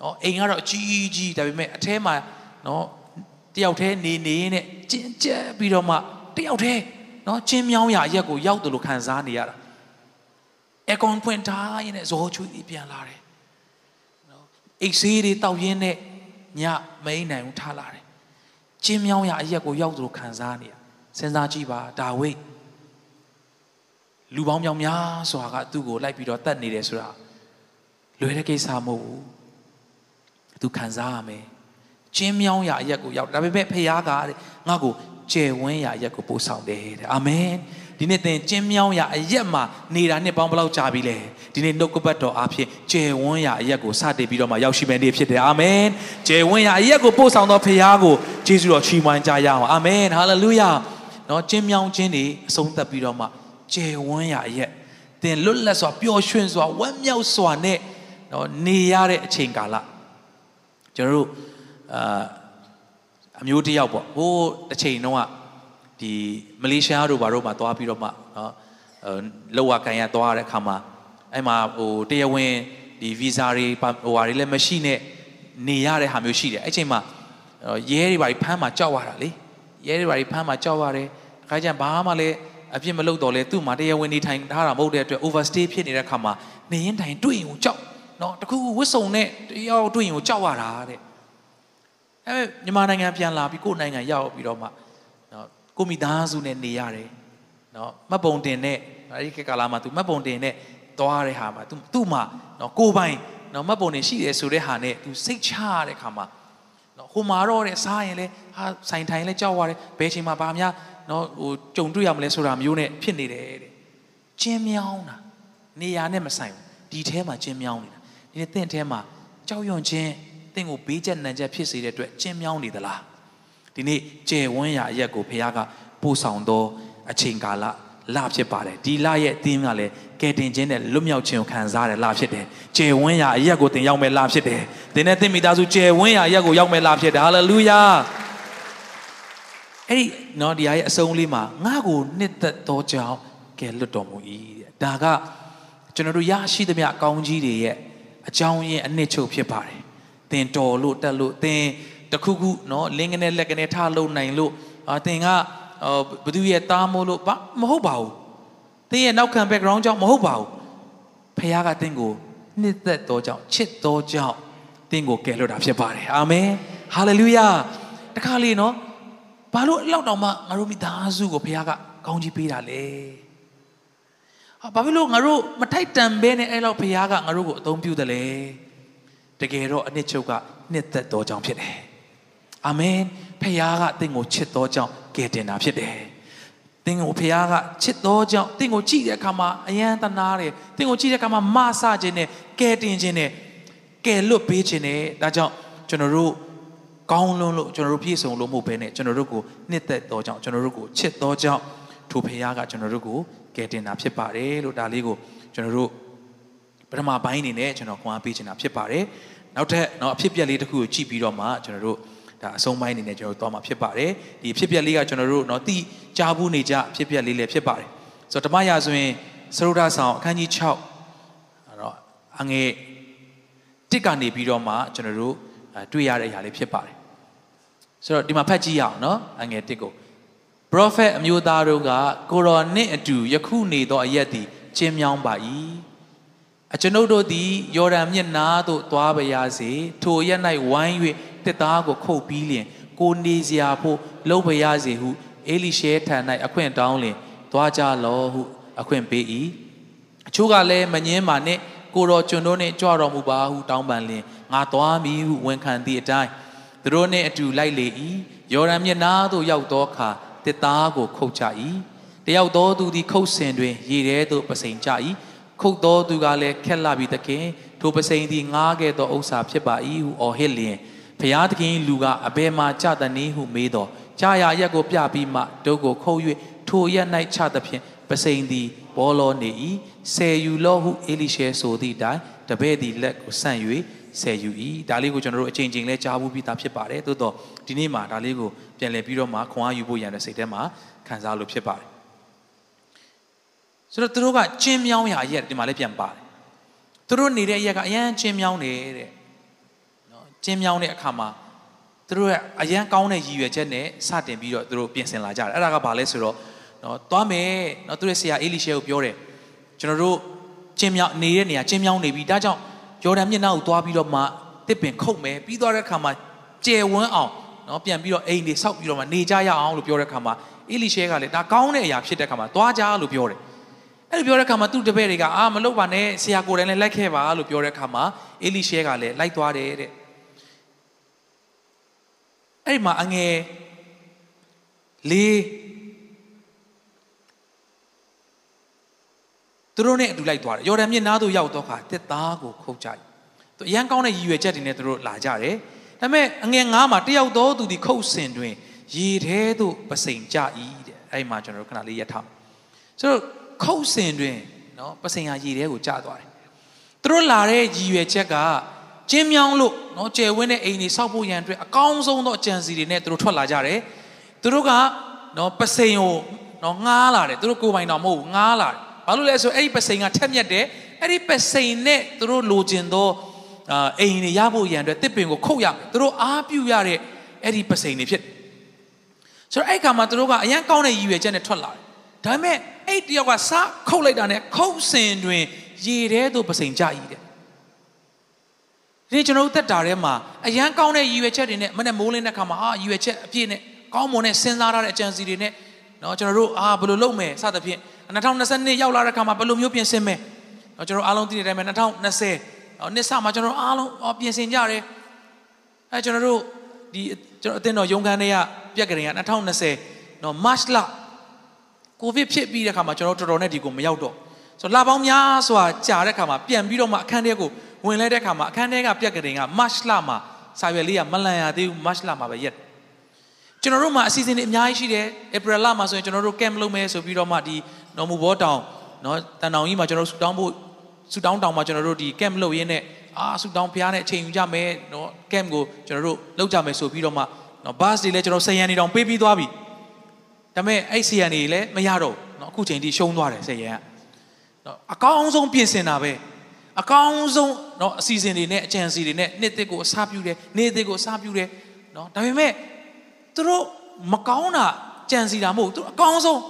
နော်အိမ်ကတော့အကြီးကြီးဒါပေမဲ့အထဲမှာနော်တယောက်တည်းနေနေနဲ့ကျင်းကျက်ပြီးတော့မှတယောက်တည်းနော်ကျင်းမြောင်းရအရက်ကိုရောက်တယ်လို့ခံစားနေရတာအကွန်ဖွင့်ထားရင်လည်းဇောချွေးပြန်လာတယ်နော်အိတ်ဆေးတွေတောက်ရင်းနဲ့ညမိန်နိုင်ဘူးထားလာတယ် ကျင်းမြောင်းရအရက်ကိုရောက်သလိုခံစားနေရစဉ်းစားကြည့်ပါဒါဝိဒ်လူပေါင်းမြောင်များစွာကသူ့ကိုလိုက်ပြီးတော့တတ်နေတယ်ဆိုတာလွယ်တဲ့ကိစ္စမဟုတ်ဘူးသူခံစားရမယ်ကျင်းမြောင်းရအရက်ကိုရောက်ဒါပေမဲ့ဖခင်ကတဲ့ငါ့ကိုကျယ်ဝန်းရအရက်ကိုပို့ဆောင်တယ်တဲ့အာမင် ဒီနေ့သင်ကျင်းမြောင်းရအရက်မှာနေတာနှစ်ပေါင်းဘယ်လောက်ကြာပြီလဲဒီနေ့နှုတ်ကပတ်တော်အဖြစ်ကျယ်ဝန်းရအရက်ကိုစတင်ပြီးတော့မှရောက်ရှိမယ်နေ့ဖြစ်တယ်အာမင်ကျယ်ဝန်းရအရက်ကိုပို့ဆောင်သောဖခင်ကိုယေရှုတော်ချီးမွမ်းကြရအောင်အာမင်ဟာလေလုယာနော်ကျင်းမြောင်းခြင်းတွေအဆုံးသတ်ပြီးတော့မှကျယ်ဝန်းရအရက်သင်လွတ်လပ်စွာပျော်ရွှင်စွာဝမ်းမြောက်စွာနဲ့နော်နေရတဲ့အချိန်ကာလကျွန်တော်တို့အာအမျိုးတယောက်ပေါ့ဟိုတစ်ချိန်တုန်းကဒီ မလေးရှားတို့ဘာတို့မှာသွားပြီးတော့မှနော်လောက်ဝကန်ရသွားတဲ့အခါမှာအဲ့မှာဟိုတရားဝင်ဒီဗီဇာတွေဟိုဟာတွေလည်းမရှိနဲ့နေရတဲ့ဟာမျိုးရှိတယ်အဲ့ချိန်မှာရဲတွေဘာတွေဖမ်းမှာကြောက်ရတာလေရဲတွေဘာတွေဖမ်းမှာကြောက်ရတယ်ခါကျရင်ဘာမှလည်းအပြစ်မလုပ်တော့လဲသူ့မှာတရားဝင်နေထိုင်ထားတာမဟုတ်တဲ့အတွက် overstay ဖြစ်နေတဲ့ခါမှာနေရင်တိုင်တွေ့ရင်ကိုကြောက်နော်တခုခုဝစ်စုံနဲ့တယောက်တွေ့ရင်ကိုကြောက်ရတာတဲ့အဲမြန်မာနိုင်ငံပြန်လာပြီးကိုယ်နိုင်ငံရောက်ပြီးတော့မှနော် ကိုမိသားစုနဲ့နေရတယ်နော်မှတ်ပုံတင်နဲ့အဲဒီခေတ်ကာလမှာ तू မှတ်ပုံတင်နဲ့သွားတဲ့ဟာမှာ तू သူ့မှာနော်ကိုပိုင်နော်မှတ်ပုံတင်ရှိတယ်ဆိုတဲ့ဟာနဲ့ तू စိတ်ချရတဲ့ခါမှာနော်ဟိုမှာတော့တဲ့စားရင်လဲဟာဆိုင်ထိုင်လဲကြောက်ရတယ်ဘယ်ချိန်မှာဘာများနော်ဟိုကြုံတွေ့ရမလဲဆိုတာမျိုးနဲ့ဖြစ်နေတယ်တဲ့ကျင်းမြောင်းတာနေရာနဲ့မဆိုင်ဘူးဒီထဲမှာကျင်းမြောင်းနေတာဒီနေ့တင့်ထဲမှာကြောက်ရွံ့ခြင်းတင့်ကိုဘေးကျက်နံကျက်ဖြစ်စေတဲ့အတွက်ကျင်းမြောင်းနေသလား ဒီနေ့ကျယ်ဝန်းရာအရက်ကိုဖခင်ကပို့ဆောင်သောအချိန်ကာလလဖြစ်ပါတယ်ဒီလရဲ့အသင်းကလည်းကယ်တင်ခြင်းနဲ့လွတ်မြောက်ခြင်းကိုခံစားရတဲ့လဖြစ်တယ်ကျေဝန်းရာအရက်ကိုတင်ရောက်မဲ့လဖြစ်တယ်သင်နဲ့သင်မိသားစုကျေဝန်းရာအရက်ကိုရောက်မဲ့လဖြစ်တယ်ဟာလေလုယာအဲ့ဒီနော်ဒီဟာရဲ့အဆုံးလေးမှာငါ့ကိုနှစ်သက်သောကြောင့်ကယ်လွတ်တော်မူ၏တဲ့ဒါကကျွန်တော်တို့ရရှိသမျှအကောင်းကြီးတွေရဲ့အကြောင်းရင်းအနှစ်ချုပ်ဖြစ်ပါတယ်သင်တော်လို့တက်လို့သင် တခုခုနော်လင်းကနေလက်ကနေထားလုံနိုင်လို့အာသင်ကဘသူရဲ့သားမို့လို့ဘာမဟုတ်ပါဘူးသင်ရဲ့နောက်ခံ background ကြောင့်မဟုတ်ပါဘူးဖခင်ကသင်ကိုနှစ်သက်သောကြောင့်ချစ်သောကြောင့်သင်ကိုကယ်လွတ်တာဖြစ်ပါတယ်အာမင်ဟာလေလုယာတခါလေနော်ဘာလို့အလောက်တောင်မှငါတို့မိသားစုကိုဖခင်ကကောင်းကြီးပေးတာလဲဟာဘာဖြစ်လို့ငါတို့မထိုက်တန်ဘဲနဲ့အဲ့လောက်ဖခင်ကငါတို့ကိုအသုံးပြုတယ်လဲတကယ်တော့အနှစ်ချုပ်ကနှစ်သက်သောကြောင့်ဖြစ်တယ် အာမင်ဖခင်ကသင်ကိုချစ်သောကြောင့်ကယ်တင်တာဖြစ်တယ်သင်ကိုဖခင်ကချစ်သောကြောင့်သင်ကိုကြည့်တဲ့အခါမှာအယံတနာတယ်သင်ကိုကြည့်တဲ့အခါမှာမဆခြင်းနဲ့ကယ်တင်ခြင်းနဲ့ကယ်လွတ်ပေးခြင်းနဲ့ဒါကြောင့်ကျွန်တော်တို့ကောင်းလွန်းလို့ကျွန်တော်တို့ပြည့်စုံလို့မဟုတ်ဘဲနဲ့ကျွန်တော်တို့ကိုနှစ်သက်သောကြောင့်ကျွန်တော်တို့ကိုချစ်သောကြောင့်ထိုဖခင်ကကျွန်တော်တို့ကိုကယ်တင်တာဖြစ်ပါတယ်လို့ဒါလေးကိုကျွန်တော်တို့ပထမပိုင်းအနေနဲ့ကျွန်တော်ခွန်အားပေးချင်တာဖြစ်ပါတယ်နောက်ထပ်เนาะအဖြစ်ပြက်လေးတစ်ခုကိုကြည့်ပြီးတော့မှကျွန်တော်တို့ ဒါအဆုံးပိုင်းအနေနဲ့ကျွန်တော်တို့သွားမှာဖြစ်ပါတယ်ဒီဖြစ်ပျက်လေးကကျွန်တော်တို့เนาะတိကြားဘူးနေကြဖြစ်ပျက်လေးလည်းဖြစ်ပါတယ်ဆိုတော့ဓမ္မရာဆိုရင်သရုဒ္ဓဆောင်အခန်းကြီး6အဲ့တော့အငယ်တစ်ကနေပြီးတော့မှကျွန်တော်တို့တွေ့ရတဲ့အရာလေးဖြစ်ပါတယ်ဆိုတော့ဒီမှာဖတ်ကြည့်ရအောင်เนาะအငယ်တစ်ကို prophet အမျိုးသားတို့ကကိုရောနှင့်အတူယခုနေသောအရက်သည်ကျင်းမြောင်းပါ၏အကျွန်ုပ်တို့သည်ယော်ဒန်မြစ်နားသို့သွားပါရစေထိုအရက်၌ဝိုင်း၍ တစ်သားကိုခုတ်ပြီးလျင်ကိုနေစရာဖို့လှုပ်ပရစေဟုအေလိရှဲထံ၌အခွင့်တောင်းလျင်သွားကြလောဟုအခွင့်ပေး၏အချို့ကလည်းမငင်းပါနဲ့ကိုတော်ကျွန်တို့နှင့်ကြွတော်မူပါဟုတောင်းပန်လျင်ငါသွားမည်ဟုဝန်ခံသည့်အတိုင်းသူတို့နှင့်အတူလိုက်လေ၏ယော်ဒန်မြစ်နားသို့ရောက်သောအခါတစ်သားကိုခုတ်ကြ၏တယောက်သောသူသည်ခုတ်ဆင်တွင်ရေထဲသို့ပစိန်ကြ၏ခုတ်သောသူကလည်းခက်လာပြီးသခင်ထိုပစိန်သည်ငားခဲ့သောဥစ္စာဖြစ်ပါ၏ဟုအော်ဟစ်လျင် ဖျားသခင်လူကအဘယ်မှာကြတဲ့နည်းဟုမေးတော့ကြာရရက်ကိုပြပြီးမှဒုတ်ကိုခုတ်၍ထိုရက်၌ချသဖြင့်ပစိန်သည်ဘောလောနေ၏ဆယ်ယူလောဟုအေလိရှဲဆိုသည့်တိုင်တပည့်သည်လက်ကိုဆန့်၍ဆယ်ယူ၏ဒါလေးကိုကျွန်တော်တို့အချိန်ချင်းလဲကြားဘူးပြီးသားဖြစ်ပါတယ်သို့တော့ဒီနေ့မှာဒါလေးကိုပြန်လည်ပြီးတော့မှခွန်အားယူဖို့ရတဲ့စိတ်ထဲမှာခံစားလို့ဖြစ်ပါတယ်ဆိုတော့သူတို့ကကျင်းမြောင်းရာရက်ဒီမှာလည်းပြန်ပါတယ်သူတို့နေတဲ့အရက်ကအရန်ကျင်းမြောင်းနေတဲ့ ကျင်းမြောင်းတဲ့အခါမှာသူတို့ရဲ့အရန်ကောင်းတဲ့ရည်ရွယ်ချက်နဲ့စတင်ပြီးတော့သူတို့ပြင်ဆင်လာကြတယ်အဲ့ဒါကဘာလဲဆိုတော့နော်သွားမယ်နော်သူတို့ဆရာအေလိရှဲကိုပြောတယ်ကျွန်တော်တို့ကျင်းမြောင်းနေတဲ့နေရာကျင်းမြောင်းနေပြီဒါကြောင့်ယော်ဒန်မြစ်နားကိုသွားပြီးတော့မှတစ်ပင်ခုတ်မယ်ပြီးသွားတဲ့အခါမှာကျယ်ဝန်းအောင်နော်ပြန်ပြီးတော့အိမ်တွေဆောက်ပြီးတော့မှနေကြရအောင်လို့ပြောတဲ့အခါမှာအေလိရှဲကလည်းဒါကောင်းတဲ့အရာဖြစ်တဲ့အခါမှာသွားကြလို့ပြောတယ်အဲ့လိုပြောတဲ့အခါမှာသူ့တပည့်တွေကအာမလုပ်ပါနဲ့ဆရာကိုယ်တိုင်လည်းလိုက်ခဲ့ပါလို့ပြောတဲ့အခါမှာအေလိရှဲကလည်းလိုက်သွားတယ်တဲ့ အဲ့ဒီမှာအငယ်လေးသူတို့နဲ့အတူလိုက်သွားတယ်ယော်ဒန်မြစ်နားသို့ရောက်တော့ခါတစ်သားကိုခုတ်ကြတယ်သူအရန်ကောင်းတဲ့ရည်ရွယ်ချက်တွေနဲ့သူတို့လာကြတယ်ဒါပေမဲ့အငယ်ငါးမှာတယောက်သောသူဒီခုတ်စင်တွင်ရေထဲသို့ပစိန်ကြ၏တဲ့အဲ့မှာကျွန်တော်တို့ခဏလေးရထားဆိုတော့ခုတ်စင်တွင်နော်ပစိန်ဟာရေထဲကိုကျသွားတယ်သူတို့လာတဲ့ရည်ရွယ်ချက်က ကျင်းမြောင်းလို့နော်ကျယ်ဝင်းတဲ့အိမ်တွေဆောက်ဖို့ရန်အတွက်အကောင်းဆုံးသောအကြံစီတွေနဲ့သူတို့ထွက်လာကြတယ်သူတို့ကနော်ပစိန်ကိုနော်ငားလာတယ်သူတို့ကိုယ်ပိုင်တော်မဟုတ်ဘူးငားလာတယ်ဘာလို့လဲဆိုအဲ့ဒီပစိန်ကထက်မြက်တယ်အဲ့ဒီပစိန်နဲ့သူတို့လိုချင်သောအာအိမ်တွေရဖို့ရန်အတွက်တစ်ပင်ကိုခုတ်ရသူတို့အားပြုရတဲ့အဲ့ဒီပစိန်တွေဖြစ်ဆိုတော့အဲ့ခါမှာသူတို့ကအရန်ကောင်းတဲ့ရည်ရွယ်ချက်နဲ့ထွက်လာတယ်ဒါပေမဲ့အဲ့တယောက်ကစခုတ်လိုက်တာနဲ့ခုတ်စင်တွင်ရေထဲသို့ပစိန်ကြ၏တဲ့ ဒီကျွန်တော်တို့တက်တာထဲမှာအရန်ကောင်းတဲ့ရည်ရွယ်ချက်တွေနဲ့မနဲ့မိုးလင်းတဲ့ခါမှာအာရည်ရွယ်ချက်အပြည့်နဲ့ကောင်းမွန်တဲ့စဉ်းစားရတဲ့အကြံစီတွေနဲ့เนาะကျွန်တော်တို့အာဘယ်လိုလုပ်မယ်စသဖြင့်2022ရောက်လာတဲ့ခါမှာဘယ်လိုမျိုးပြင်ဆင်မယ်เนาะကျွန်တော်အားလုံးသိတဲ့အတိုင်းပဲ2020နှစ်စမှာကျွန်တော်အားလုံးပြင်ဆင်ကြတယ်အဲကျွန်တော်တို့ဒီကျွန်တော်အတင်းတော်ရုံးခန်းတွေကပြက်ကလေးက2020เนาะ March လကိုဗစ်ဖြစ်ပြီးတဲ့ခါမှာကျွန်တော်တော်တော်နဲ့ဒီကိုမရောက်တော့ဆိုတော့လပေါင်းများစွာကြာတဲ့ခါမှာပြန်ပြီးတော့မှအခန်းထဲကို ဝင်လဲတဲ့ခါမှာအခန်းထဲကပြက်ကလေးက March လမှာစာရွက်လေးကမလန်ရသေးဘူး March လမှာပဲရက်ကျွန်တော်တို့မှာအစီအစဉ်တွေအများကြီးရှိတယ် April လမှာဆိုရင်ကျွန်တော်တို့ camp လုပ်မယ်ဆိုပြီးတော့မှဒီနော်မူဘောတောင်နော်တန်တောင်ကြီးမှာကျွန်တော်ဆူတောင်းဖို့ဆူတောင်းတောင်မှာကျွန်တော်တို့ဒီ camp လုပ်ရင်းနဲ့အာဆူတောင်းဖျားနဲ့အချိန်ယူကြမယ်နော် camp ကိုကျွန်တော်တို့လုပ်ကြမယ်ဆိုပြီးတော့မှနော် bus တွေလည်းကျွန်တော်ဆယ်ရန်နေတောင်ပေးပြီးသွားပြီဒါပေမဲ့အဲ့ဆယ်ရန်တွေလည်းမရတော့နော်အခုချိန်ထိရှုံးသွားတယ်ဆယ်ရန်ကနော်အကောင်းဆုံးပြင်ဆင်တာပဲ အကောင်းဆုံးเนาะအစီအစဉ်တွေနဲ့အကြံစီတွေနဲ့နှစ်တစ်ကိုအစားပြုတယ်နေ့တစ်ကိုအစားပြုတယ်เนาะဒါပေမဲ့သူတို့မကောင်းတာကြံစီတာမဟုတ်သူအကောင်းဆုံး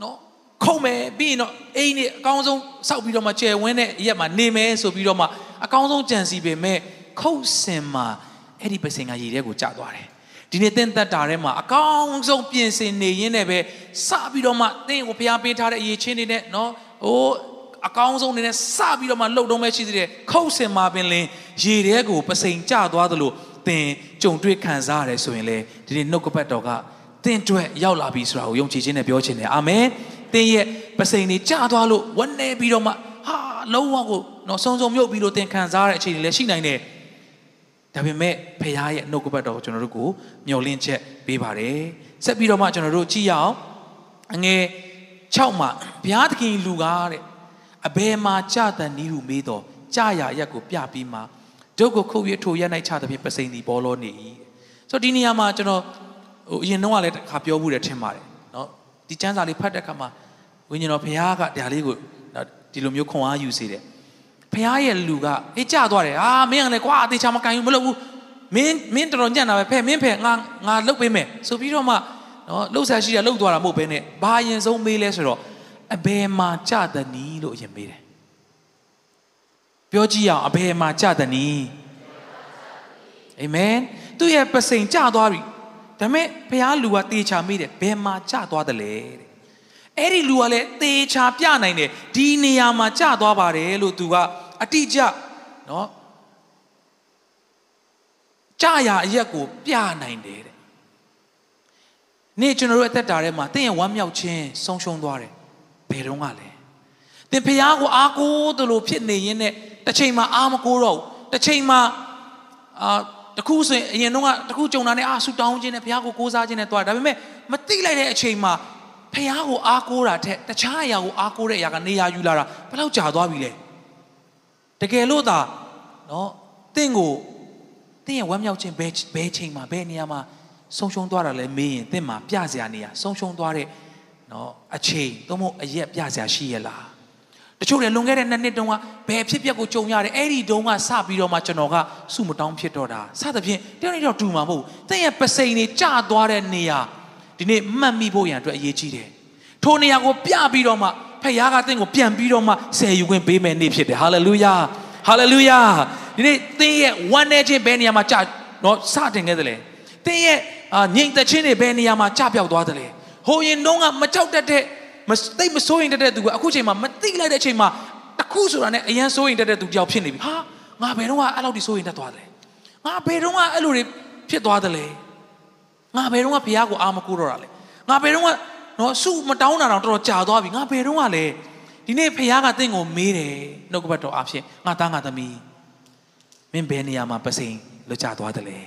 เนาะခုံမယ်ပြီးရင်တော့အိမ်နေအကောင်းဆုံးစောက်ပြီးတော့မှကျယ်ဝန်းတဲ့ရက်မှာနေမယ်ဆိုပြီးတော့မှအကောင်းဆုံးကြံစီပေမဲ့ခုတ်စင်မှာအဲ့ဒီပစင်ကရေထဲကိုကျသွားတယ်ဒီနေ့တင်းသက်တာထဲမှာအကောင်းဆုံးပြင်ဆင်နေရင်းနဲ့ပဲစပြီးတော့မှတင်းကိုဖျားပေးထားတဲ့အရေးချင်းတွေနဲ့เนาะဟို အကောင်းဆုံးနေနဲ့စပြီးတော့မှလှုပ်တော့မဲရှိသေးတယ်ခုတ်စင်မှာပင်လင်ရေထဲကိုပစိန်ကျသွားသလိုသင်ကြုံတွေ့ခံစားရတယ်ဆိုရင်လေဒီနေ့နှုတ်ကပတ်တော်ကသင်အတွက်ရောက်လာပြီဆိုတာကိုယုံကြည်ခြင်းနဲ့ပြောချင်တယ်အာမင်သင်ရဲ့ပစိန်တွေကျသွားလို့ဝန်းနေပြီးတော့မှဟာလုံးဝကိုတော့စုံစုံမြုပ်ပြီးလို့သင်ခံစားရတဲ့အခြေအနေလည်းရှိနိုင်တယ်ဒါပေမဲ့ဖခင်ရဲ့နှုတ်ကပတ်တော်ကိုကျွန်တော်တို့ကိုမျှော်လင့်ချက်ပေးပါတယ်ဆက်ပြီးတော့မှကျွန်တော်တို့ကြည့်ရအောင်အငယ်6မှာဘုရားသခင်လူကားတဲ့ အဘယ်မှာကြတဲ့နီးဟုမေးတော့ကြာရရက်ကိုပြပြီးမှဒုက္ခခုတ်ရထိုရက်၌ချတဲ့ဖြင့်ပစိန်ဒီပေါ်လို့နေ၏ဆိုတော့ဒီနေရာမှာကျွန်တော်ဟိုအရင်တော့ကလည်းတစ်ခါပြောမှုတယ်ထင်ပါတယ်เนาะဒီကျမ်းစာလေးဖတ်တဲ့အခါမှာဝိညာဉ်တော်ဘုရားကဒါလေးကိုဒီလိုမျိုးခွန်အားယူစေတယ်ဘုရားရဲ့လူကအေးကြသွားတယ်အာမင်းကလည်းကွာအသေးချာမကန်ဘူးမလုပ်ဘူးမင်းမင်းတော်တော်ညံ့တာပဲဖဲမင်းဖဲငါငါလုတ်ပေးမယ်ဆိုပြီးတော့မှနော်လှုပ်ရှားရှိတာလှုပ်သွားတာမဟုတ်ဘဲနဲ့ဘာရင်ဆုံးမေးလဲဆိုတော့ အဘယ်မှာကြသနည်းလို့အရင်မေးတယ်ပြောကြည့်အောင်အဘယ်မှာကြသနည်းအာမင်သူရဲ့ပစိန်ကြသွားပြီဒါပေမဲ့ဘုရားလူကတေချာမေးတယ်ဘယ်မှာကြသွားတယ်လဲတဲ့အဲ့ဒီလူကလည်းတေချာပြနိုင်တယ်ဒီနေရာမှာကြသွားပါတယ်လို့သူကအတိအကျနော်ကြရအရက်ကိုပြနိုင်တယ်တဲ့နေ့ကျွန်တော်တို့အသက်တာထဲမှာတင့်ရဲ့ဝမ်းမြောက်ခြင်းဆုံးရှုံးသွားတယ်ဘ ယ်တော့မှလဲသင်ဖះကိုအားကိုးသလိုဖြစ်နေရင်နဲ့တစ်ချိန်မှာအားမကိုးတော့ဘူးတစ်ချိန်မှာအာတခုဆိုရင်အရင်တော့ကတခုကြုံတာနဲ့အာဆူတောင်းခြင်းနဲ့ဖះကိုကိုးစားခြင်းနဲ့တွားဒါပေမဲ့မသိလိုက်တဲ့အချိန်မှာဖះကိုအားကိုးတာထက်တခြားအရာကိုအားကိုးတဲ့အရာကနေရာယူလာတာဘယ်လောက်ကြာသွားပြီလဲတကယ်လို့သာနော်တင့်ကိုတင့်ရဲ့ဝမ်းမြောက်ခြင်းဘယ်ဘယ်ချိန်မှာဘယ်နေရာမှာဆုံးရှုံးသွားတာလဲမေးရင်တင့်မှာပြစရာနေရာဆုံးရှုံးသွားတဲ့ နော်အချိန်သို့မဟုတ်အရက်ပြစရာရှိရလားတချို့လည်းလွန်ခဲ့တဲ့နှစ်နှစ်တုန်းကဘယ်ဖြစ်ပျက်ကိုကြုံရတယ်အဲ့ဒီတုန်းကစပြီးတော့မှကျွန်တော်ကစုမတောင်းဖြစ်တော့တာစသဖြင့်တယောက်နဲ့တော့တူမှာမဟုတ်တင့်ရဲ့ပစိန်တွေကျသွားတဲ့နေရာဒီနေ့မှတ်မိဖို့ရန်အတွက်အရေးကြီးတယ်ထိုနေရာကိုပြပြီးတော့မှဖခင်ကတင့်ကိုပြန်ပြီးတော့မှဆယ်ယူခွင့်ပေးမယ်နေ့ဖြစ်တယ်ဟာလေလုယာဟာလေလုယာဒီနေ့သင်ရဲ့ဝမ်းနေခြင်းဘယ်နေရာမှာကြာတော့စတင်ခဲ့တယ်လဲသင်ရဲ့ငြိမ်သက်ခြင်းတွေဘယ်နေရာမှာကြာပြောက်သွားတယ်လဲ ဟိုရင်တုန်းကမကြောက်တတ်တဲ့မသိမစိုးရင်တတ်တဲ့သူကအခုချိန်မှာမသိလိုက်တဲ့အချိန်မှာတခုဆိုတာနဲ့အရန်စိုးရင်တတ်တဲ့သူတယောက်ဖြစ်နေပြီဟာငါဘယ်တော့မှအဲ့လောက်ထိစိုးရင်တတ်သွားတယ်ငါဘယ်တော့မှအဲ့လိုတွေဖြစ်သွားတယ်လဲငါဘယ်တော့မှဘုရားကိုအာမကိုတော့တာလဲငါဘယ်တော့မှနော်စုမတောင်းတာတော့တော်တော်ကြာသွားပြီငါဘယ်တော့မှလဲဒီနေ့ဘုရားကတင့်ကိုမေးတယ်နှုတ်ကပတ်တော်အဖြစ်ငါသားငါသမီးမင်းဘယ်နေရာမှာပစိန်လွတ်ကြသွားတယ်လဲ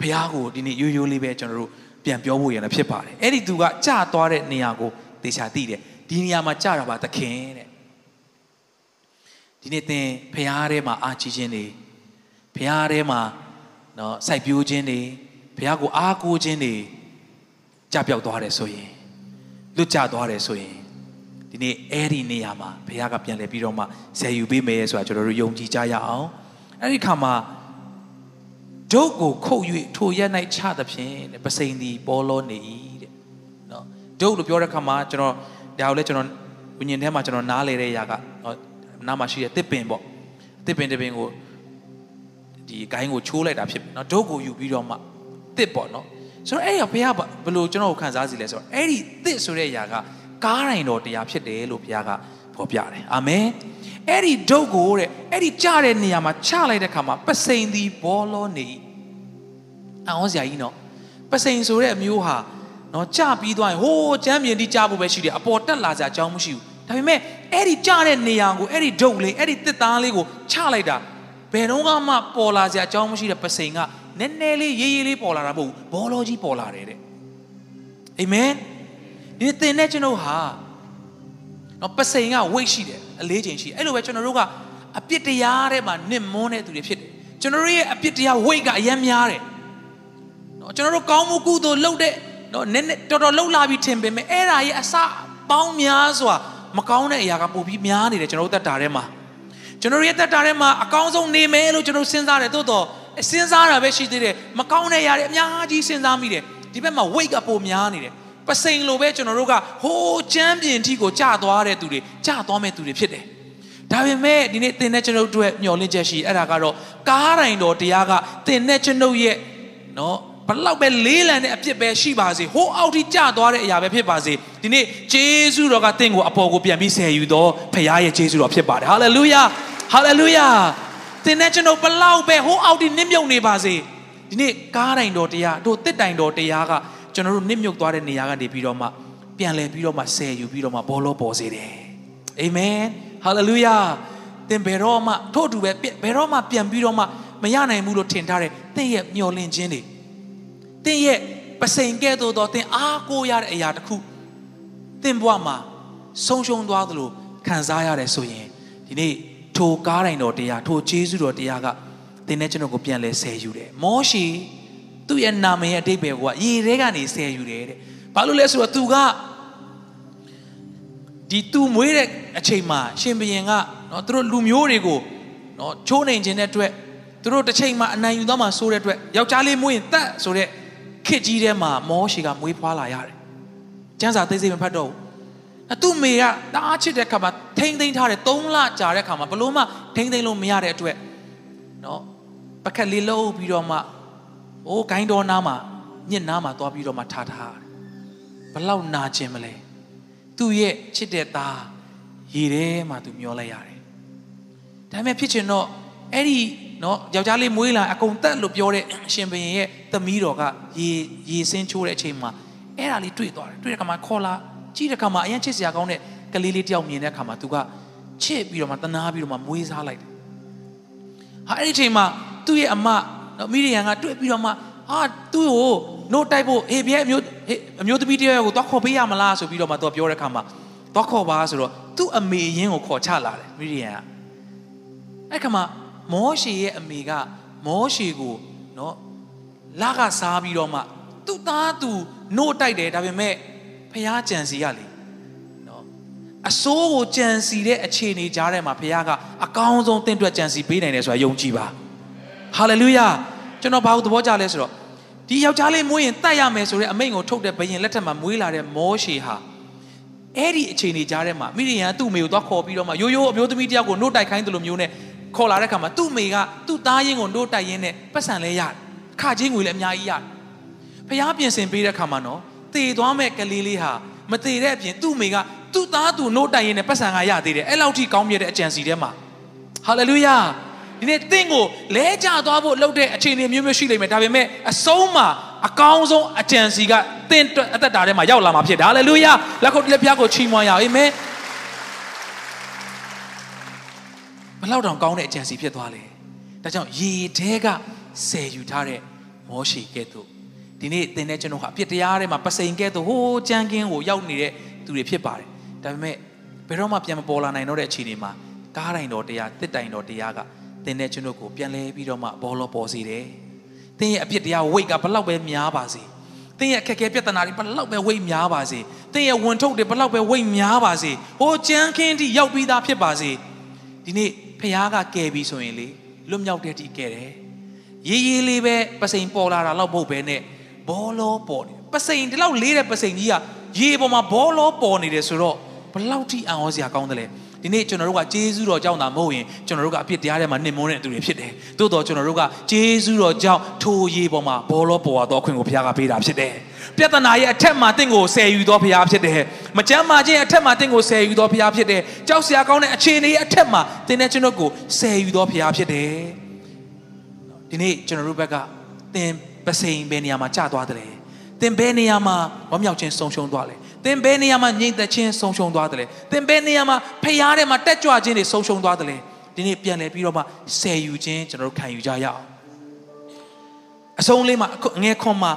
ဘုရားကိုဒီနေ့ရိုးရိုးလေးပဲကျွန်တော်တို့ ပြန်ပြောဖို့ရလည်းဖြစ်ပါတယ်အဲ့ဒီသူကကြာသွားတဲ့နေရာကိုသေချာသိတယ်ဒီနေရာမှာကြာတာပါသခင်တဲ့ဒီနေ့သင်ဖရားထဲမှာအာချီခြင်းတွေဖရားထဲမှာနော်စိုက်ပျိုးခြင်းတွေဖရားကိုအားကိုးခြင်းတွေကြပြောက်သွားတယ်ဆိုရင်လွတ်ကျသွားတယ်ဆိုရင်ဒီနေ့အဲ့ဒီနေရာမှာဘုရားကပြန်လဲပြီးတော့မှဆယ်ယူပေးမယ်ဆိုတာကျွန်တော်တို့ယုံကြည်ကြရအောင်အဲ့ဒီခါမှာ ဒုတ်ကိုခုတ်၍ထိုရက်၌ချသဖြင့်ပစိန်သည်ပေါ်လောနေ၏တဲ့နော်ဒုတ်လို့ပြောတဲ့ခါမှာကျွန်တော်ဒါကိုလည်းကျွန်တော်ဝိညာဉ်ထဲမှာကျွန်တော်နားလေတဲ့ຢာကနော်နားမှာရှိတဲ့တစ်ပင်ပေါ့တစ်ပင်တစ်ပင်ကိုဒီဂိုင်းကိုချိုးလိုက်တာဖြစ်ပြီနော်ဒုတ်ကိုယူပြီးတော့မှတစ်ပေါ့နော်ဆိုတော့အဲ့ဒီဘုရားဘယ်လိုကျွန်တော်ကိုခံစားစီလဲဆိုတော့အဲ့ဒီတစ်ဆိုတဲ့ຢာကကားတိုင်းတော်တရားဖြစ်တယ်လို့ဘုရားကဖော်ပြတယ်အာမင် အဲ့ဒီဒုတ်ကိုတဲ့အဲ့ဒီကြတဲ့နေရာမှာချလိုက်တဲ့ခါမှာပစိန်သည်ဘောလောနေအောင်စရာကြီးနော်ပစိန်ဆိုတဲ့အမျိုးဟာနော်ကြပြီးသွားရင်ဟိုးချမ်းမြေတိကြဖို့ပဲရှိတယ်အပေါ်တက်လာစရာအကြောင်းမရှိဘူးဒါပေမဲ့အဲ့ဒီကြတဲ့နေရာကိုအဲ့ဒီဒုတ်လေးအဲ့ဒီတစ်သားလေးကိုချလိုက်တာဘယ်တော့မှပေါ်လာစရာအကြောင်းမရှိတဲ့ပစိန်ကနည်းနည်းလေးရေးရေးလေးပေါ်လာတာမဟုတ်ဘူးဘောလောကြီးပေါ်လာတယ်တဲ့အာမင်ဒီသင်နဲ့ကျွန်တော်ဟာ နော်ပစိန်က weight ရှိတယ်အလေးချိန်ရှိအဲ့လိုပဲကျွန်တော်တို့ကအပြစ်တရားထဲမှာနစ်မွန်းတဲ့သူတွေဖြစ်တယ်ကျွန်တော်တို့ရဲ့အပြစ်တရား weight ကအယံများတယ်နော်ကျွန်တော်တို့ကောင်းမှုကုသိုလ်လုပ်တဲ့နော်နည်းနည်းတော်တော်လှုပ်လာပြီးထင်ပေမဲ့အဲ့ဒါရဲ့အစပေါင်းများစွာမကောင်းတဲ့အရာကပိုပြီးများနေတယ်ကျွန်တော်တို့တက်တာထဲမှာကျွန်တော်ရဲ့တက်တာထဲမှာအကောင်းဆုံးနေမယ်လို့ကျွန်တော်စဉ်းစားတယ်သို့တော့စဉ်းစားတာပဲရှိသေးတယ်မကောင်းတဲ့အရာတွေအများကြီးစဉ်းစားမိတယ်ဒီဘက်မှာ weight ကပိုများနေတယ် ပစိန်လိုပဲကျွန်တော်တို့ကဟိုးချမ်းပြင်ထီကိုကြာသွားတဲ့သူတွေကြာသွားမဲ့သူတွေဖြစ်တယ်ဒါပေမဲ့ဒီနေ့သင်နဲ့ကျွန်ုပ်တို့ရဲ့မျှော်လင့်ချက်ရှိအဲ့ဒါကတော့ကားတိုင်းတော်တရားကသင်နဲ့ကျွန်ုပ်ရဲ့နော်ဘလောက်ပဲလေးလံတဲ့အပြစ်ပဲရှိပါစေဟိုးအောက်ထိကျသွားတဲ့အရာပဲဖြစ်ပါစေဒီနေ့ဂျေဇုတော်ကသင်ကိုအပေါ်ကိုပြန်ပြီးဆယ်ယူတော့ဖခင်ရဲ့ဂျေဇုတော်ဖြစ်ပါတယ်ဟာလေလုယာဟာလေလုယာသင်နဲ့ကျွန်တော်ဘလောက်ပဲဟိုးအောက်ထိနစ်မြုပ်နေပါစေဒီနေ့ကားတိုင်းတော်တရားတို့တစ်တိုင်တော်တရားက ကျွန်တော်တို့နစ်မြုပ်သွားတဲ့နေရာကနေပြီးတော့မှပြန်လဲပြီးတော့မှဆယ်ယူပြီးတော့မှဘောလုံးပေါ်စေတယ်အာမင်ဟာလေလုယာသင်ဘယ်တော့မှထို့အတူပဲဘယ်တော့မှပြန်ပြီးတော့မှမရနိုင်ဘူးလို့ထင်ထားတဲ့သင်ရဲ့မျှော်လင့်ခြင်းတွေသင်ရဲ့ပစိန်ကဲ့သို့သောသင်အားကိုးရတဲ့အရာတစ်ခုသင်ဘဝမှာဆုံးရှုံးသွားသလိုခံစားရတယ်ဆိုရင်ဒီနေ့ထိုကားတိုင်းတော်တရားထိုဂျေဇုတော်တရားကသင်နဲ့ကျွန်တော်ကိုပြန်လဲဆယ်ယူတယ်မောရှိ သူ့ရဲ့နာမည်ရဲ့အတိတ်ပဲကရေထဲကနေဆယ်ယူတယ်တဲ့ဘာလို့လဲဆိုတော့သူကဒီသူမွေးတဲ့အချိန်မှာရှင်ဘရင်ကနော်သူတို့လူမျိုးတွေကိုနော်ချိုးနှိမ်ခြင်းတဲ့အတွက်သူတို့တစ်ချိန်မှာအနိုင်ယူသွားမှဆိုတဲ့အတွက်ယောက်ျားလေးမွေးရင်တတ်ဆိုတဲ့ခစ်ကြီးထဲမှာမောရှိကမွေးဖွားလာရတယ်ကျမ်းစာသိစိတ်မဖတ်တော့ဘူးအသူ့မေကတအားချစ်တဲ့ခါမှာထိမ့်သိမ့်ထားတယ်၃လကြာတဲ့ခါမှာဘလို့မှထိမ့်သိမ့်လို့မရတဲ့အတွက်နော်ပကက်လေးလှုပ်ပြီးတော့မှ အိုးဂိုင်းတော်နားမှာညစ်နားမှာသွားပြီးတော့မှထားထားတယ်ဘလောက်နာကျင်မလဲသူ့ရဲ့ချစ်တဲ့သားရေထဲမှာသူမျောလိုက်ရတယ်ဒါပေမဲ့ဖြစ်ချင်တော့အဲ့ဒီနော်ယောက်ျားလေးမွေးလာအကုန်တက်လို့ပြောတဲ့အရှင်ဘုရင်ရဲ့သမီးတော်ကရေရေစင်းချိုးတဲ့အချိန်မှာအဲ့ဒါလေးတွေ့သွားတယ်တွေ့တဲ့ခါမှာခေါ်လာကြည့်တဲ့ခါမှာအရင်ချစ်စရာကောင်းတဲ့ကလေးလေးတယောက်မြင်တဲ့ခါမှာသူကချစ်ပြီးတော့မှတနာပြီးတော့မှမွေးစားလိုက်တယ်ဟာအဲ့ဒီအချိန်မှာသူ့ရဲ့အမ နော်မိရိယန်ကတွေ့ပြီးတော့မှဟာသူ့ကိုနို့တိုက်ဖို့ဟေးဘဲအမျိုးအမျိုးသမီးတယောက်ကိုတော့ခေါ်ပေးရမလားဆိုပြီးတော့မှသူကပြောတဲ့ခါမှာတော့ခေါ်ပါဆိုတော့သူ့အမေရင်းကိုခေါ်ချလာတယ်မိရိယန်ကအဲ့ခါမှာမောရှေရဲ့အမေကမောရှေကိုနော်လာကစားပြီးတော့မှသူ့သားသူနို့တိုက်တယ်ဒါပေမဲ့ဖះကြံစီရလေနော်အစိုးကိုကြံစီတဲ့အခြေအနေကြားထဲမှာဖះကအကောင်းဆုံးတင့်တွက်ကြံစီပေးနိုင်တယ်ဆိုတာယုံကြည်ပါ ဟာလေလုယာကျွန်တော်ဘာလို့သဘောကျလဲဆိုတော့ဒီယောက်ျားလေးမွေးရင်တတ်ရမယ်ဆိုတဲ့အမိန့်ကိုထုတ်တဲ့ဘယင်လက်ထက်မှာမွေးလာတဲ့မောရှေဟာအဲ့ဒီအခြေအနေကြားထဲမှာမိရိယန်သူ့မေကိုသွားခေါ်ပြီးတော့မှရိုးရိုးအမျိုးသမီးတယောက်ကိုနှုတ်တိုက်ခိုင်းတယ်လို့မျိုးနဲ့ခေါ်လာတဲ့ခါမှာသူ့မေကသူ့သားရင်းကိုနှုတ်တိုက်ရင်းနဲ့ပတ်စံလဲရတယ်ခချင်းငွေလည်းအများကြီးရတယ်ဖះပြင်ဆင်ပေးတဲ့ခါမှာနော်တည်သွားမဲ့ကလေးလေးဟာမတည်တဲ့အပြင်သူ့မေကသူ့သားသူနှုတ်တိုက်ရင်းနဲ့ပတ်စံကရသေးတယ်အဲ့လောက်ထိကောင်းမြတ်တဲ့အကြံစီထဲမှာဟာလေလုယာ ဒီနေ့တင့်ကိုလဲကျသွားဖို့လုပ်တဲ့အခြေအနေမျိုးမျိုးရှိလိမ့်မယ်ဒါပေမဲ့အဆုံးမှာအကောင်းဆုံးအကြံစီကတင့်အသက်တာထဲမှာရောက်လာမှာဖြစ်တယ်ဟာလေလုယာလက်ခုပ်လက်ပြားကိုချီးမွမ်းရအောင်အာမင်ဘလောက်တောင်ကောင်းတဲ့အကြံစီဖြစ်သွားလဲဒါကြောင့်ရေထဲကဆယ်ယူထားတဲ့မောရှိကဲ့သို့ဒီနေ့သင်တဲ့ကျွန်တော်ဟာအပြစ်တရားထဲမှာပစိန်ကဲ့သို့ဟိုးကြမ်းကင်းကိုရောက်နေတဲ့သူတွေဖြစ်ပါတယ်ဒါပေမဲ့ဘယ်တော့မှပြန်မပေါ်လာနိုင်တော့တဲ့အခြေအနေမှာကားတိုင်းတော်တရားတစ်တိုင်တော်တရားက သင်တဲ့ကျွန်တော်ကိုပြန်လဲပြီးတော့မှဘောလောပေါ်စေတယ်သင်ရဲ့အပြစ်တရားဝိတ်ကဘလောက်ပဲများပါစေသင်ရဲ့အခက်အခဲပြဿနာတွေဘလောက်ပဲဝိတ်များပါစေသင်ရဲ့ဝန်ထုတ်တွေဘလောက်ပဲဝိတ်များပါစေဟိုကြမ်းခင်းတိရောက်ပြီးသားဖြစ်ပါစေဒီနေ့ဖခင်ကကယ်ပြီဆိုရင်လေလွတ်မြောက်တဲ့တိကယ်တယ်ရေးရေးလေးပဲပစိန်ပေါ်လာတာတော့မဟုတ်ပဲနဲ့ဘောလောပေါ်နေပစိန်ဒီလောက်လေးတဲ့ပစိန်ကြီးကရေပေါ်မှာဘောလောပေါ်နေတယ်ဆိုတော့ဘလောက်ထိအံ့ဩစရာကောင်းတယ်လဲ ဒီနေ့ကျွန်တော်တို့ကဂျေဇုတော်ကြောင့်သာမဟုတ်ရင်ကျွန်တော်တို့ကအပြစ်တရားထဲမှာနှိမ်မွန်းတဲ့သူတွေဖြစ်တယ်။သို့တော်ကျွန်တော်တို့ကဂျေဇုတော်ကြောင့်ထိုရေပေါ်မှာဘောလောပေါ်သွားအခွင့်ကိုဘုရားကပေးတာဖြစ်တယ်။ပြဿနာရဲ့အထက်မှာတင့်ကိုဆယ်ယူတော်ဘုရားဖြစ်တယ်။မကြမ်းမာခြင်းရဲ့အထက်မှာတင့်ကိုဆယ်ယူတော်ဘုရားဖြစ်တယ်။ကြောက်စရာကောင်းတဲ့အခြေအနေရဲ့အထက်မှာတင်းနဲ့ကျွန်တော်ကိုဆယ်ယူတော်ဘုရားဖြစ်တယ်။ဒီနေ့ကျွန်တော်တို့ဘက်ကတင်ပစိန်ဘယ်နေရာမှာကြာသွားတယ်။တင်ဘယ်နေရာမှာဝမ်းမြောက်ခြင်းဆုံးရှုံးသွားလဲ။သ င်ဘယ်နေရာမှာငြိမ်သက်ခြင်းဆုံးရှုံးသွားတယ်လဲသင်ဘယ်နေရာမှာဖျားထဲမှာတက်ကြွခြင်းတွေဆုံးရှုံးသွားတယ်လဲဒီနေ့ပြန်လဲပြီးတော့မှဆယ်ယူခြင်းကျွန်တော်တို့ခံယူကြရအောင်အဆုံးလေးမှာငယ်ခွန်မှာ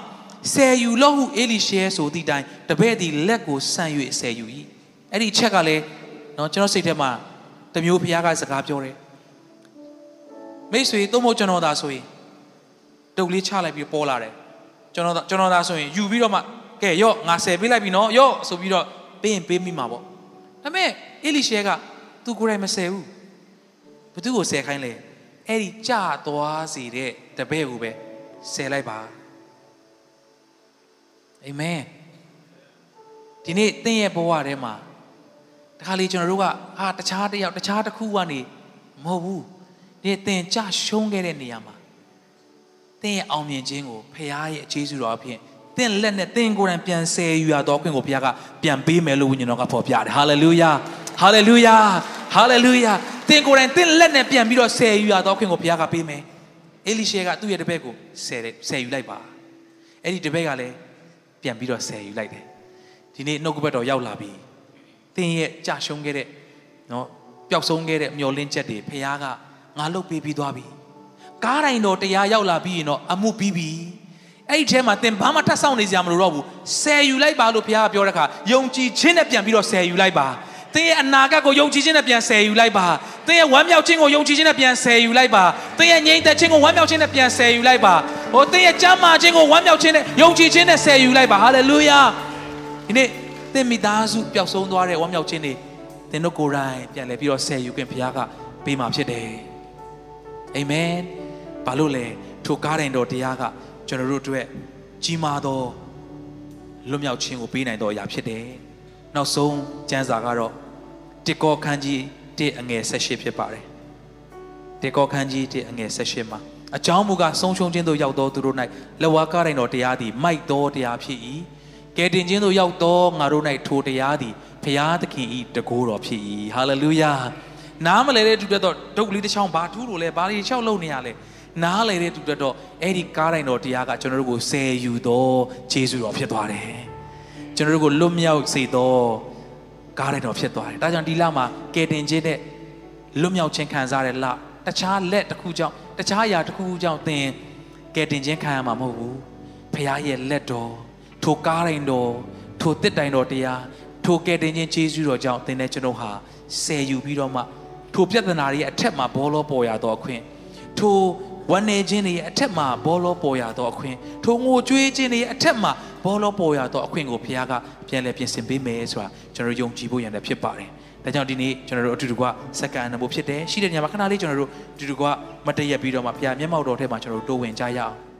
ဆယ်ယူလို့ဟုအေလိရှဲဆိုသည့်တိုင်တပည့်သည်လက်ကိုဆန့်၍ဆယ်ယူ၏အဲ့ဒီချက်ကလည်း เนาะကျွန်တော်စိတ်ထဲမှာတမျိုးဖခင်ကစကားပြောတယ်မိတ်ဆွေသို့မဟုတ်ကျွန်တော်သာဆိုရင်တုတ်လေးချလိုက်ပြီးပေါ်လာတယ်ကျွန်တော်ကျွန်တော်သာဆိုရင်ယူပြီးတော့မှ ကဲရော့ငါဆယ်ပေးလိုက်ပြီနော်ရော့ဆိုပြီးတော့ပေးရင်ပေးမိမှာပေါ့ဒါပေမဲ့အေလိရှဲကသူကိုယ်တိုင်မဆယ်ဘူးဘသူကိုဆယ်ခိုင်းလဲအဲ့ဒီကြသွားစေတဲ့တပည့်ကိုပဲဆယ်လိုက်ပါအာမင်ဒီနေ့သင်ရဲ့ဘဝထဲမှာတခါလေကျွန်တော်တို့ကဟာတခြားတစ်ယောက်တခြားတစ်ခုကနေမဟုတ်ဘူးဒီသင်ကြရှုံးခဲ့တဲ့နေရာမှာသင်ရဲ့အောင်မြင်ခြင်းကိုဖခင်ရဲ့အခြေစုတော်အဖြစ် သင်လက်နဲ့သင်ကိုယ်တိုင်ပြန်ဆယ်ယူရတော့ခွင့်ကိုဘုရားကပြန်ပေးမယ်လို့ဝိညာဉ်တော်ကဖော်ပြတယ်ဟာလေလုယာဟာလေလုယာဟာလေလုယာသင်ကိုယ်တိုင်သင်လက်နဲ့ပြန်ပြီးတော့ဆယ်ယူရတော့ခွင့်ကိုဘုရားကပေးမယ်အေလိရှေကသူ့ရဲ့တပည့်ကိုဆယ်တယ်ဆယ်ယူလိုက်ပါအဲ့ဒီတပည့်ကလည်းပြန်ပြီးတော့ဆယ်ယူလိုက်တယ်ဒီနေ့နှုတ်ကပတ်တော်ရောက်လာပြီသင်ရဲ့ကြာရှုံးခဲ့တဲ့နော်ပျောက်ဆုံးခဲ့တဲ့မျောလင်းချက်တွေဖခင်ကငါလုတ်ပေးပြီးသွားပြီကားတိုင်းတော်တရားရောက်လာပြီးရင်တော့အမှုပြီးပြီ အဲ့ဒီထဲမှာသင်ဘာမှထပ်ဆောင်နေစရာမလိုတော့ဘူးဆယ်ယူလိုက်ပါလို့ဘုရားကပြောတဲ့အခါယုံကြည်ခြင်းနဲ့ပြန်ပြီးတော့ဆယ်ယူလိုက်ပါသင်ရဲ့အနာဂတ်ကိုယုံကြည်ခြင်းနဲ့ပြန်ဆယ်ယူလိုက်ပါသင်ရဲ့ဝမ်းမြောက်ခြင်းကိုယုံကြည်ခြင်းနဲ့ပြန်ဆယ်ယူလိုက်ပါသင်ရဲ့ငြိမ်သက်ခြင်းကိုဝမ်းမြောက်ခြင်းနဲ့ပြန်ဆယ်ယူလိုက်ပါဟိုသင်ရဲ့ကြမ်းမာခြင်းကိုဝမ်းမြောက်ခြင်းနဲ့ယုံကြည်ခြင်းနဲ့ဆယ်ယူလိုက်ပါဟာလေလုယာဒီနေ့သင်မိသားစုပျောက်ဆုံးသွားတဲ့ဝမ်းမြောက်ခြင်းတွေသင်တို့ကိုယ်တိုင်ပြန်လဲပြီးတော့ဆယ်ယူခွင့်ဘုရားကပေးမှာဖြစ်တယ်အာမင်ဘာလို့လဲထိုကားတိုင်တော်တရားက ကျွန်တော်တို့အတွက်ကြီးမားသောလွတ်မြောက်ခြင်းကိုပေးနိုင်သောအရာဖြစ်တယ်နောက်ဆုံးကျမ်းစာကတော့တေကောခန်းကြီး1အငယ်18ဖြစ်ပါတယ်တေကောခန်းကြီး1အငယ်18မှာအကြောင်းမူကားဆုံးရှုံးခြင်းသို့ရောက်သောသူတို့၌လက်ဝါးကားတိုင်တော်တရားသည်မိုက်သောတရားဖြစ်၏ကယ်တင်ခြင်းသို့ရောက်သောငါတို့၌ထိုတရားသည်ဖျားသခင်ဤတကိုးတော်ဖြစ်၏ဟာလေလုယာနားမလဲတဲ့သူတော့ဒုက္ခလေးတစ်ချောင်းဘာထူးလို့လဲဘာလေးချောက်လုံနေရလဲ နားလေတဲ့သူတော့အဲ့ဒီကားတိုင်တော်တရားကကျွန်တော်တို့ကိုဆယ်ယူသောခြေဆုတော်ဖြစ်သွားတယ်ကျွန်တော်တို့ကိုလွတ်မြောက်စေသောကားတိုင်တော်ဖြစ်သွားတယ်ဒါကြောင့်ဒီလမှာကယ်တင်ခြင်းနဲ့လွတ်မြောက်ခြင်းခံစားတဲ့လတခြားလက်တစ်ခုကြောင့်တခြားအရာတစ်ခုကြောင့်သင်ကယ်တင်ခြင်းခံရမှာမဟုတ်ဘူးဖခင်ရဲ့လက်တော်ထိုကားတိုင်တော်ထိုတစ်တိုင်တော်တရားထိုကယ်တင်ခြင်းခြေဆုတော်ကြောင့်သင်နဲ့ကျွန်တော်ဟာဆယ်ယူပြီးတော့မှထိုပြဿနာတွေရဲ့အထက်မှာဘောလောပေါ်ရတော့အခွင့်ထို ဝမ်းနေခြင်းတွေရဲ့အထက်မှာဘောလောပေါ်ရတော့အခွင့်ထိုငိုကြွေးခြင်းတွေရဲ့အထက်မှာဘောလောပေါ်ရတော့အခွင့်ကိုဘုရားကပြန်လဲပြင်ဆင်ပေးမယ်ဆိုတာကျွန်တော်ယုံကြည်ဖို့ရန်လည်းဖြစ်ပါတယ်။ဒါကြောင့်ဒီနေ့ကျွန်တော်တို့အတူတူကစက္ကန့်နံဖို့ဖြစ်တယ်။ရှိတဲ့ညမှာခဏလေးကျွန်တော်တို့အတူတူကမတည့်ရက်ပြီးတော့မှဘုရားမျက်မှောက်တော်ထဲမှာကျွန်တော်တို့တိုးဝင်ကြရအောင်။